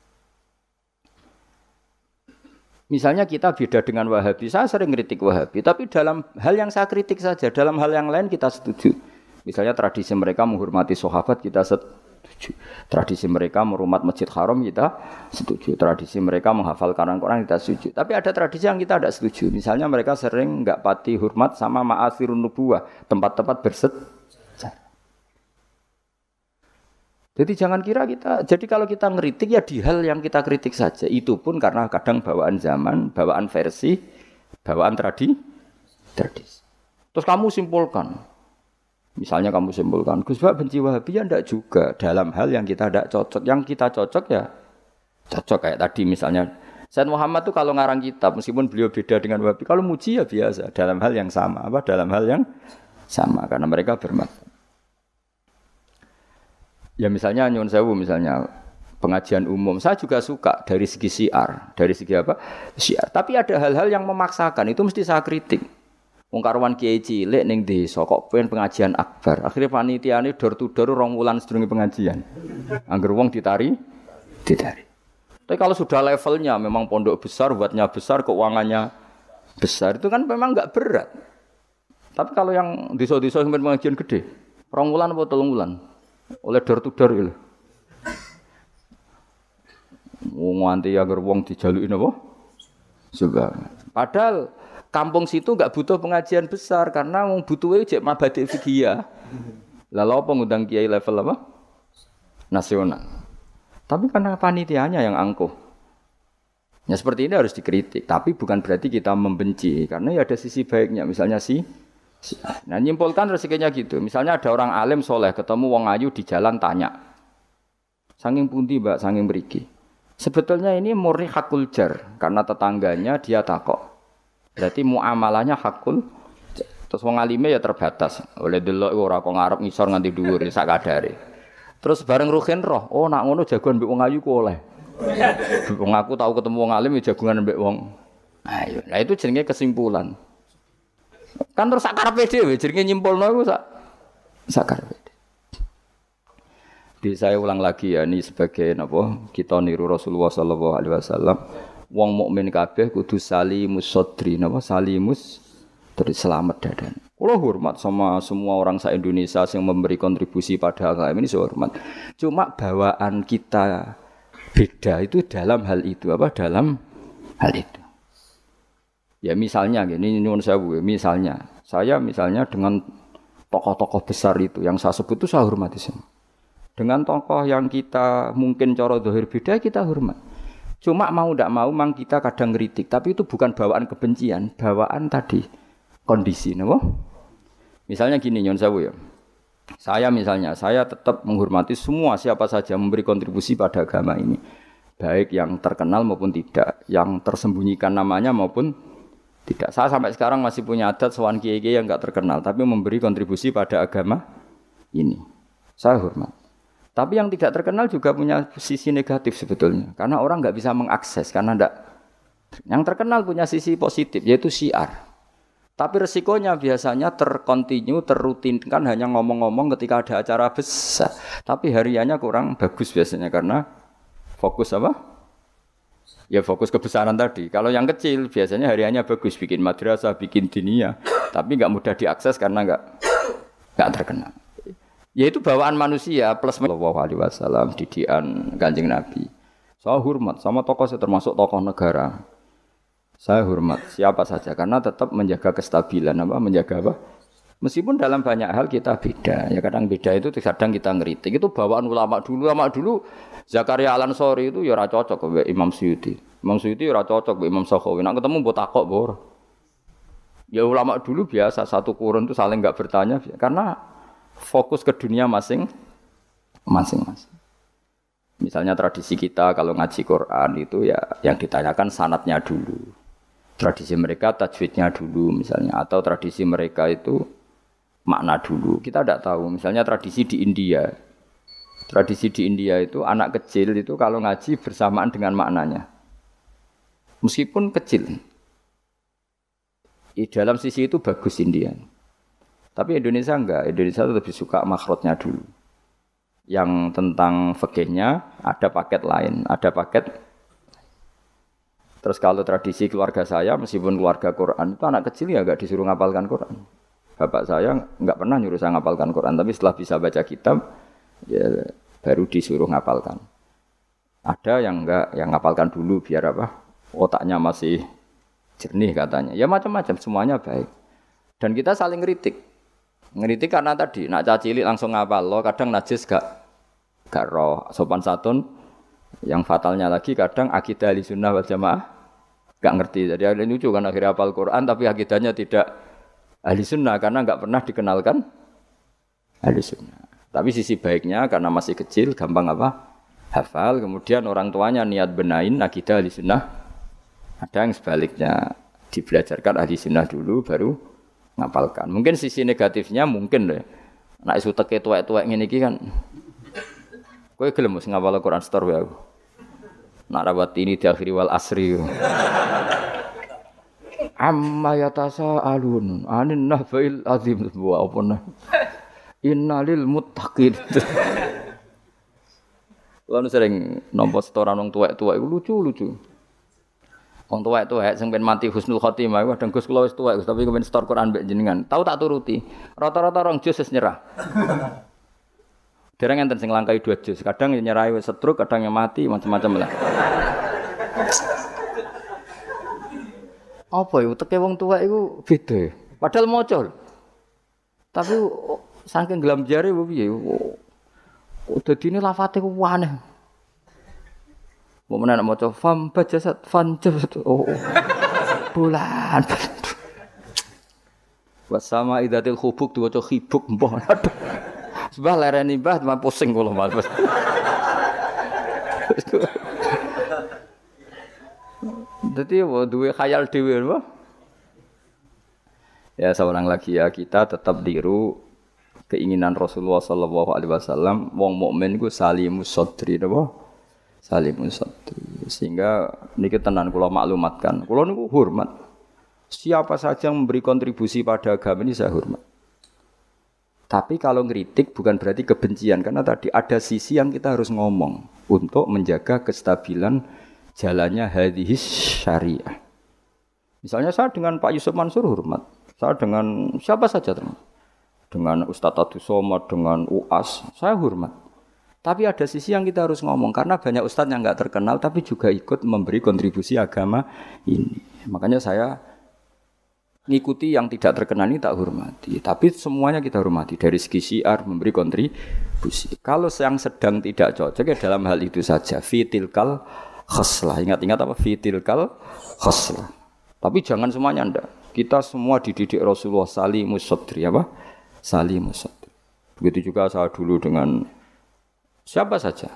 Misalnya kita beda dengan Wahabi, saya sering kritik Wahabi, tapi dalam hal yang saya kritik saja, dalam hal yang lain kita setuju. Misalnya tradisi mereka menghormati sahabat kita setuju. Tradisi mereka merumat masjid haram kita setuju. Tradisi mereka menghafal Quran kita setuju. Tapi ada tradisi yang kita tidak setuju. Misalnya mereka sering nggak pati hormat sama ma'asirun nubuah, tempat-tempat berset Jadi jangan kira kita, jadi kalau kita ngeritik ya di hal yang kita kritik saja. Itu pun karena kadang bawaan zaman, bawaan versi, bawaan tradi, tradisi. Terus kamu simpulkan, misalnya kamu simpulkan, Gus Bak benci Wahabi ya enggak juga dalam hal yang kita tidak cocok. Yang kita cocok ya cocok kayak tadi misalnya. Said Muhammad tuh kalau ngarang kitab, meskipun beliau beda dengan Wahabi, kalau muji ya biasa dalam hal yang sama, apa dalam hal yang sama karena mereka bermakna. Ya misalnya nyun sewu misalnya pengajian umum. Saya juga suka dari segi siar, dari segi apa? Siar. Tapi ada hal-hal yang memaksakan, itu mesti saya kritik. Wong karuan kiai cilik ning desa kok pengen pengajian akbar. Akhirnya panitia ini door to door rong wulan sedurunge pengajian. Angger wong ditari, ditari. Tapi kalau sudah levelnya memang pondok besar, buatnya besar, keuangannya besar, itu kan memang nggak berat. Tapi kalau yang desa-desa yang pengajian gede, rong wulan atau telung wulan, oleh dor to gitu. Wong nganti agar wong dijaluki napa? Juga. Padahal kampung situ enggak butuh pengajian besar karena wong butuhe cek mabadik fikih. Lalu apa ngundang kiai level apa? Nasional. Tapi karena panitianya yang angkuh. Ya seperti ini harus dikritik, tapi bukan berarti kita membenci karena ya ada sisi baiknya. Misalnya si Nah nyimpulkan rezekinya gitu. Misalnya ada orang alim soleh ketemu wong ayu di jalan tanya. Sanging pundi mbak, sanging beriki. Sebetulnya ini murni hakul jar karena tetangganya dia takok. Berarti muamalahnya hakul. Terus wong alime ya terbatas. Oleh delok ora kok ngarep ngisor nganti dhuwur sak kadare. Terus bareng ruhin roh, oh nak ngono jagoan mbek wong ayu ku oleh. Wong aku tahu ketemu wong alim ya jagungan mbek wong. Ayo, nah itu jenenge kesimpulan. Kan terus sakar dhewe jenenge nyimpulno iku sak sakar Di saya ulang lagi ya ini sebagai napa kita niru Rasulullah sallallahu alaihi wasallam wong mukmin kabeh kudu salimus sodri napa salimus terus selamat dadan. Kalau hormat sama semua orang sa Indonesia yang memberi kontribusi pada agama ini saya hormat. Cuma bawaan kita beda itu dalam hal itu apa dalam hal itu. Ya misalnya gini nyuwun sewu, misalnya saya misalnya dengan tokoh-tokoh besar itu yang saya sebut itu saya hormati semua. Dengan tokoh yang kita mungkin coro dohir beda kita hormat. Cuma mau tidak mau mang kita kadang ngeritik, tapi itu bukan bawaan kebencian, bawaan tadi kondisi, nabo. Misalnya gini nyuwun sewu ya. Saya misalnya, saya tetap menghormati semua siapa saja memberi kontribusi pada agama ini. Baik yang terkenal maupun tidak, yang tersembunyikan namanya maupun tidak, saya sampai sekarang masih punya adat sowan kiai yang nggak terkenal, tapi memberi kontribusi pada agama ini. Saya hormat. Tapi yang tidak terkenal juga punya sisi negatif sebetulnya, karena orang nggak bisa mengakses, karena enggak. Yang terkenal punya sisi positif, yaitu siar. Tapi resikonya biasanya terkontinu, terrutinkan hanya ngomong-ngomong ketika ada acara besar. Tapi hariannya kurang bagus biasanya karena fokus apa? Ya fokus kebesaran tadi. Kalau yang kecil biasanya hariannya bagus, bikin madrasah, bikin dinia, tapi nggak mudah diakses karena nggak nggak terkenal. Ya itu bawaan manusia plus Allah alaihi wasallam didian Kanjeng Nabi. Saya hormat sama tokoh saya termasuk tokoh negara. Saya hormat siapa saja karena tetap menjaga kestabilan apa menjaga apa Meskipun dalam banyak hal kita beda, ya kadang beda itu kadang kita ngeritik. Itu bawaan ulama dulu, ulama dulu Zakaria Al Ansori itu ya cocok ke Imam Suyuti. Imam Suyuti ya cocok ke Imam Sakhawi. Nak ketemu mbok takok bor. Ya ulama dulu biasa satu kurun itu saling nggak bertanya karena fokus ke dunia masing masing-masing. Misalnya tradisi kita kalau ngaji Quran itu ya yang ditanyakan sanatnya dulu. Tradisi mereka tajwidnya dulu misalnya atau tradisi mereka itu makna dulu. Kita tidak tahu. Misalnya tradisi di India, Tradisi di India itu anak kecil itu kalau ngaji bersamaan dengan maknanya. Meskipun kecil. Di dalam sisi itu bagus India. Tapi Indonesia enggak. Indonesia lebih suka makhrotnya dulu. Yang tentang fikihnya ada paket lain, ada paket Terus kalau tradisi keluarga saya, meskipun keluarga Quran itu anak kecil ya enggak disuruh ngapalkan Quran. Bapak saya enggak pernah nyuruh saya ngapalkan Quran, tapi setelah bisa baca kitab, ya baru disuruh ngapalkan. Ada yang enggak, yang ngapalkan dulu biar apa? Otaknya masih jernih katanya. Ya macam-macam, semuanya baik. Dan kita saling ngeritik. Ngeritik karena tadi, nak cacilik langsung ngapal lo, kadang najis gak, gak roh, sopan satun. Yang fatalnya lagi kadang akidah ahli sunnah wal jamaah gak ngerti. Jadi ada lucu kan akhirnya hafal Quran tapi akidahnya tidak ahli sunnah karena nggak pernah dikenalkan ahli sunnah. Tapi sisi baiknya karena masih kecil gampang apa? Hafal, kemudian orang tuanya niat benain akidah ahli sunnah. Ada yang sebaliknya dibelajarkan ahli sunnah dulu baru ngapalkan. Mungkin sisi negatifnya mungkin deh. Nak isu teke tuwek-tuwek ngene iki kan. Kowe gelem wis ngapal Quran store wae aku. Nak rawat ini di akhiri wal asri. Amma yatasa alun anin nahfail azim wa apa nah. Innalil muttaqin. Lalu sering nompo setoran wong tuwek-tuwek iku lucu-lucu. Wong tuwek-tuwek sing ben mati husnul khotimah kadang Gus kula wis tuwek tapi kepen setor Quran mbek jenengan. Tahu tak turuti. Rata-rata rong jus wis nyerah. Dereng enten sing langkai dua jus, kadang yang nyerahi wis setruk, kadang yang mati macam-macam lah. Apa itu? Teke wong tua itu beda. Padahal mocol. Tapi saking gelam jari bu piye? Udah dini lafate ku aneh. Mau mau coba fam bajasat fan jasad. Oh, bulan. Wasama idatil khubuk coba khibuk mbah. Sebab lereni mbah mah pusing kula mas. Jadi duwe khayal dhewe apa? Ya seorang lagi ya kita tetap diru keinginan Rasulullah sallallahu alaihi wasallam wong mukmin ku salimus sadri napa? Salimus sadri. Sehingga niki tenan kula maklumatkan. Kula niku hormat. Siapa saja yang memberi kontribusi pada agama ini saya hormat. Tapi kalau ngeritik bukan berarti kebencian karena tadi ada sisi yang kita harus ngomong untuk menjaga kestabilan jalannya hadis syariah. Misalnya saya dengan Pak Yusuf Mansur hormat. Saya dengan siapa saja teman. Dengan Ustadz Adu Somad, dengan UAS, saya hormat. Tapi ada sisi yang kita harus ngomong karena banyak ustadz yang nggak terkenal tapi juga ikut memberi kontribusi agama ini. Makanya saya ngikuti yang tidak terkenal ini tak hormati. Tapi semuanya kita hormati dari segi syiar memberi kontribusi. Kalau yang sedang tidak cocok ya dalam hal itu saja fitilkal khoslah. Ingat-ingat apa? Fitilkal khoslah. Tapi jangan semuanya ndak. Kita semua dididik Rasulullah salimus sadri apa? Salimus sadri. Begitu juga saya dulu dengan siapa saja.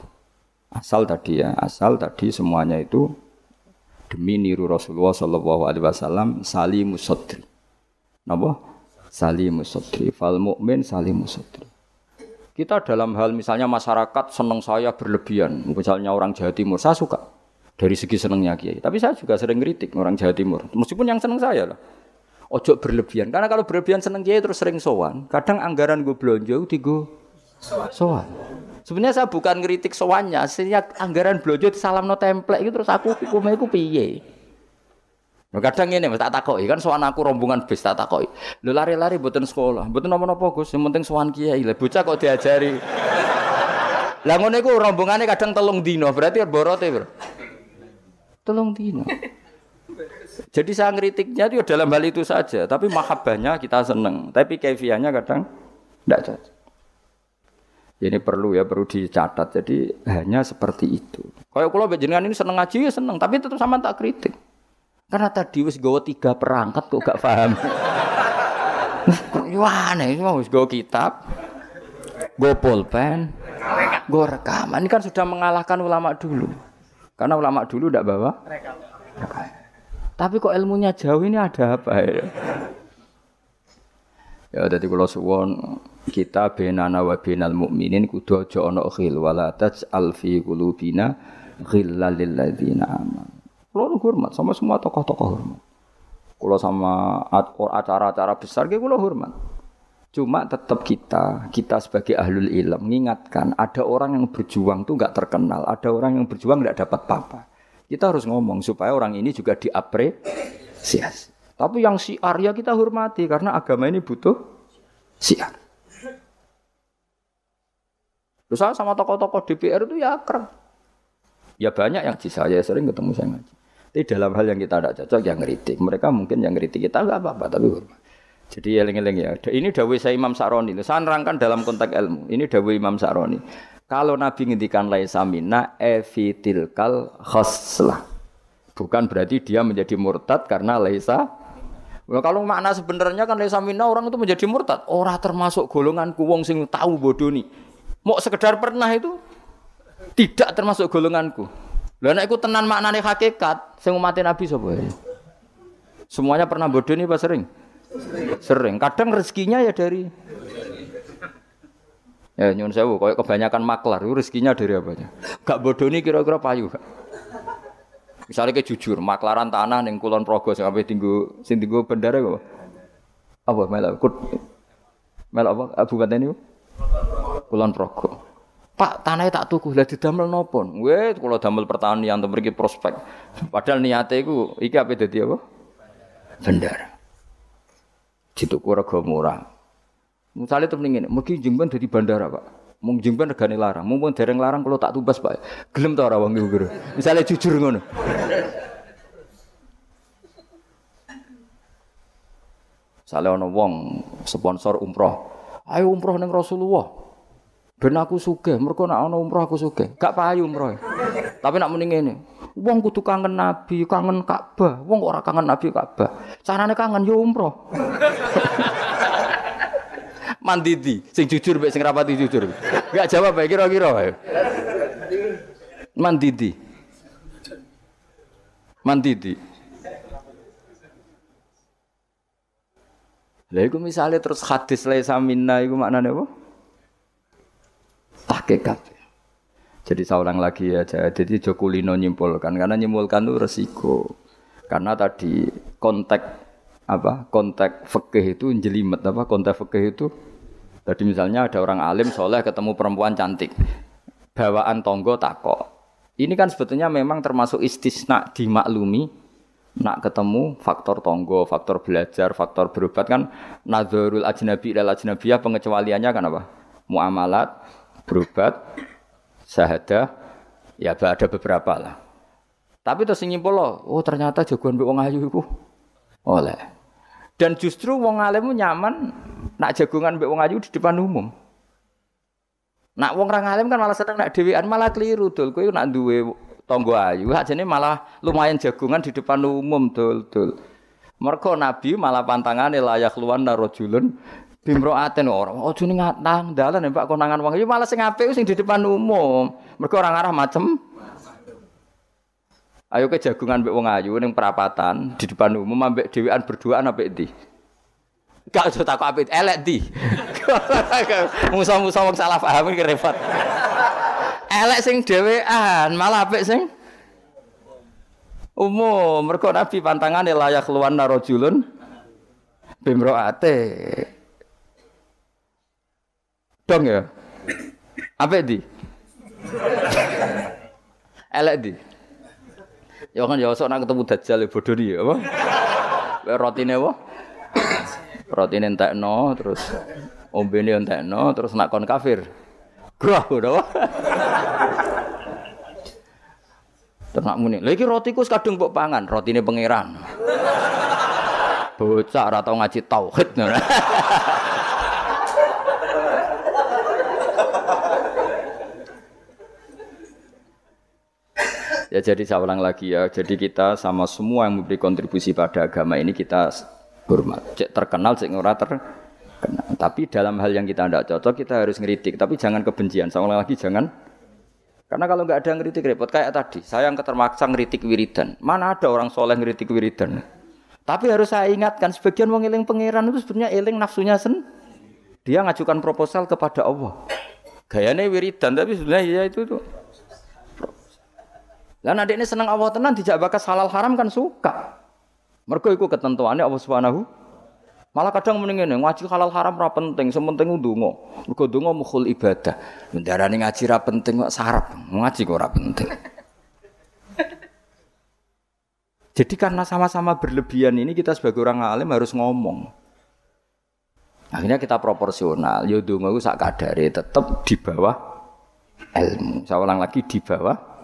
Asal tadi ya, asal tadi semuanya itu demi niru Rasulullah sallallahu alaihi wasallam salimus sadri. Napa? Salimus sadri. Fal mukmin salimus sadri. Kita dalam hal misalnya masyarakat senang saya berlebihan, misalnya orang Jawa Timur, saya suka dari segi senengnya kiai. Tapi saya juga sering kritik orang Jawa Timur. Meskipun yang seneng saya lah. Ojo berlebihan. Karena kalau berlebihan seneng kiai terus sering sowan. Kadang anggaran gue belanja tigo sowan. Sebenarnya saya bukan kritik sowannya. Sehingga anggaran belanja salam no template itu terus aku hukumnya itu piye. Kadang ini tak takoki kan sowan aku rombongan bis tak. Lho lari-lari mboten sekolah, mboten napa-napa Gus, yang penting sowan kiai. Lah bocah kok diajari. Lah ngono iku kadang telung dino, berarti borote, Bro. Tolong dino. Jadi saya ngeritiknya itu dalam hal itu saja, tapi mahabbahnya kita seneng, tapi kefiahnya kadang tidak cocok. Ini perlu ya, perlu dicatat. Jadi hanya seperti itu. Kalau kalau jenengan ini seneng ngaji ya seneng, tapi tetap sama tak kritik. Karena tadi wis gawa tiga perangkat kok gak paham. Wah, mau wis gawa kitab, gawa pulpen, gawa rekaman. Ini kan sudah mengalahkan ulama dulu. Karena ulama dulu tidak bawa. Tapi kok ilmunya jauh ini ada apa ya? Ya dadi kula suwon kita benana wa benal mukminin kudu aja ana khil wala taj'al fi qulubina ghillal lil ladzina amanu. Kula hormat sama semua tokoh-tokoh hormat. Kula sama acara-acara besar ki kula hormat. Cuma tetap kita, kita sebagai ahlul ilm mengingatkan ada orang yang berjuang tuh nggak terkenal, ada orang yang berjuang nggak dapat apa-apa. Kita harus ngomong supaya orang ini juga diapresiasi. Tapi yang siar ya kita hormati karena agama ini butuh siar. Terus saya sama tokoh-tokoh DPR itu ya akrab. Ya banyak yang di saya sering ketemu saya ngaji. Tapi dalam hal yang kita tidak cocok yang ngeritik. Mereka mungkin yang ngeritik kita nggak apa-apa tapi hormat. Jadi eling-eling ya. Ini dawai saya Imam Sa'roni. Saya nerangkan dalam konteks ilmu. Ini dawai Imam Sa'roni. Kalau Nabi ngendikan laisa minna evitilkal khoslah. Bukan berarti dia menjadi murtad karena laisa Nah, kalau makna sebenarnya kan laisa minna orang itu menjadi murtad. Orang termasuk golonganku wong sing tahu bodoh nih. Mau sekedar pernah itu tidak termasuk golonganku. Lah nek iku tenan maknane hakikat, sing umat Nabi sapa ya? Semuanya pernah bodoh nih pas sering? Sering. Kadang rezekinya ya dari Ya nyun sewu, kayak kebanyakan maklar, rezekinya dari apa aja? Gak bodoh nih kira-kira payu. Misalnya kayak jujur, maklaran tanah neng Kulon Progo sampai tinggu, sing tinggu bendara apa? Apa melak kut melak apa? Abu Baten itu? Kulon Progo. Pak tanahnya tak tuku, lah didamel nopo? Weh, kalau damel pertanian atau pergi prospek. Padahal niatnya itu, iki apa jadi apa? Bendara dituku rega murah. Misalnya temen ngene, mungkin jengban dari bandara, Pak. Mung jengban regane larang, mumpun dereng larang kalau tak tubas, Pak. Gelem ta ora wong iku, Misalnya jujur ngono. Misalnya ana wong sponsor umroh. Ayo umroh ning Rasulullah. Ben aku sugih, mergo nek umroh aku sugih. Gak payu umroh. Tapi nak muni ngene, wong kudu kangen Nabi, kangen Ka'bah. Wong ora kangen Nabi Ka'bah. Carane kangen yo umroh. Mandidi, sing jujur mek sing rapati jujur. Gak jawab bae kira-kira wae. Mandidi. Mandidi. Lah iku misale terus hadis laisa minna iku maknane apa? Hakikat. Jadi saya lagi ya, jadi Jokulino nyimpulkan karena nyimpulkan itu resiko. Karena tadi konteks apa? Konteks fikih itu jelimet apa? Konteks fikih itu Tadi misalnya ada orang alim soleh ketemu perempuan cantik, bawaan tonggo takok. Ini kan sebetulnya memang termasuk istisna dimaklumi. Nak ketemu faktor tonggo, faktor belajar, faktor berobat kan nazarul ajnabi dan ajnabiyah pengecualiannya kan apa? Muamalat, berobat, syahadah, ya ada beberapa lah. Tapi terus nyimpul loh, oh ternyata jagoan wong ayu itu oleh. Dan justru wong alim nyaman nak jagungan mbek wong ayu di depan umum. Nak wong ra alim kan malah seneng nak dhewean malah keliru dul. Kowe nak duwe tangga ayu ajane malah lumayan jagungan di depan umum dul dul. Mergo Nabi malah pantangane layak luwan narojulun bimroaten ora. Ojo ning nang dalan ya, Pak konangan wong iki malah sing apik sing di depan umum. Mergo orang arah macem Ayo ke jagungan mbek wong ayu ning perapatan di depan umum ambek dhewean berduaan ambek ndi? Gak usah takut apit, elek di. Musa-musa wong salah paham iki repot. Elek sing dhewean, malah apik sing umum. Mergo Nabi pantangane layak luwan narojulun bimroate. Dong ya. Apik di. Elek di. Ya kan ya sok nak ketemu dajjal ya bodoh ya apa? Rotine apa? Rotine entekno terus ombene entekno terus nak kon kafir. Grah udah. Terus nak muni, lagi rotiku kadung mbok pangan, rotine pangeran. Bocah ora tau ngaji tauhid. Ya jadi saya ulang lagi ya. Jadi kita sama semua yang memberi kontribusi pada agama ini kita hormat. Cek terkenal, cek ora terkenal. Tapi dalam hal yang kita tidak cocok kita harus ngeritik. Tapi jangan kebencian. Saya ulang lagi jangan. Karena kalau nggak ada ngeritik repot kayak tadi. Saya yang ketermaksa ngeritik wiridan. Mana ada orang soleh ngeritik wiridan? Tapi harus saya ingatkan sebagian wong eling pangeran itu sebenarnya eling nafsunya sen. Dia ngajukan proposal kepada Allah. Gayanya wiridan tapi sebenarnya ya itu tuh. Dan adik ini senang Allah tenan tidak bakas halal haram kan suka. Mereka ikut ketentuannya Allah Subhanahu Malah kadang mending ngene, ngaji halal haram ora penting, sementing ndonga. Mergo ndonga mukhul ibadah. Ndarani ngaji ra penting kok sarap, ngaji kok ora penting. Jadi karena sama-sama berlebihan ini kita sebagai orang alim harus ngomong. Akhirnya kita proporsional. Yo donga ku sak kadare tetep di bawah ilmu. Saya ulang lagi di bawah.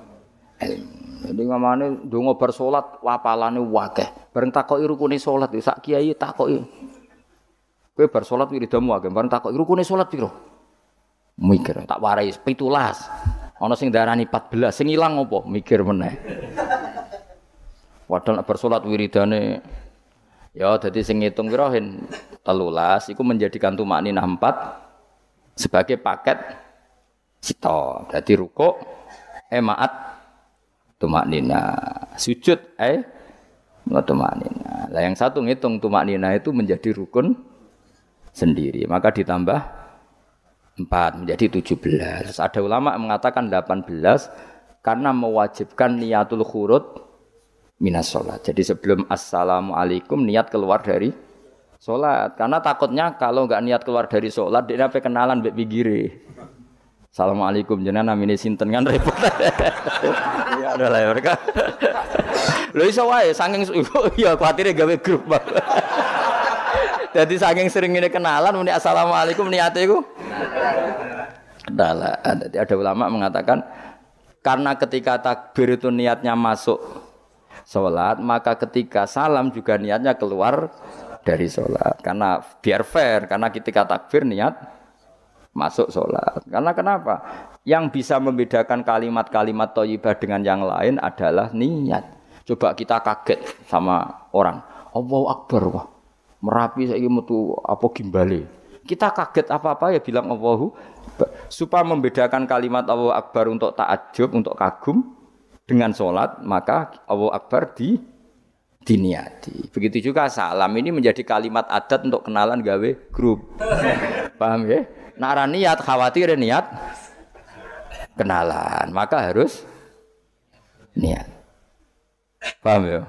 Jadi ngamane donga bar salat wapalane wakeh. Bareng takoki rukune salat sak kiai takoki. Kowe bar salat wiridamu akeh, bareng takoki rukune salat piro? Mikir, tak warai 17. Ana sing darani 14, sing ilang apa? Mikir meneh. Padahal bar salat wiridane ya dadi sing ngitung piro hen 13 iku menjadikan tumak ninah 4 sebagai paket cita. Dadi rukuk eh maat tumak nina sujud eh tumak nina. Lah yang satu ngitung tumak nina itu menjadi rukun sendiri. Maka ditambah 4 menjadi 17. Ada ulama mengatakan 18 karena mewajibkan niatul khurud minas sholat. Jadi sebelum assalamualaikum niat keluar dari sholat. Karena takutnya kalau nggak niat keluar dari sholat dia apa kenalan pinggire. Assalamualaikum jenengan namine sinten kan repot. ya ada lah mereka. Lho iso wae saking ya kuatire gawe grup. Jadi saking sering ini kenalan, muni assalamualaikum niatnya itu. Kenalan. Jadi ada ulama mengatakan karena ketika takbir itu niatnya masuk sholat, maka ketika salam juga niatnya keluar dari sholat. Karena biar fair, karena ketika takbir niat masuk sholat. Karena kenapa? Yang bisa membedakan kalimat-kalimat toyibah dengan yang lain adalah niat. Coba kita kaget sama orang. Allahu Akbar. Wah. Merapi saya metu apa gimbale. Kita kaget apa-apa ya bilang Allahu supaya membedakan kalimat Allahu Akbar untuk takjub, untuk kagum dengan sholat, maka Allahu Akbar di diniati. Begitu juga salam ini menjadi kalimat adat untuk kenalan gawe grup. Paham ya? Nara niat khawatir niat kenalan, maka harus niat. Paham ya?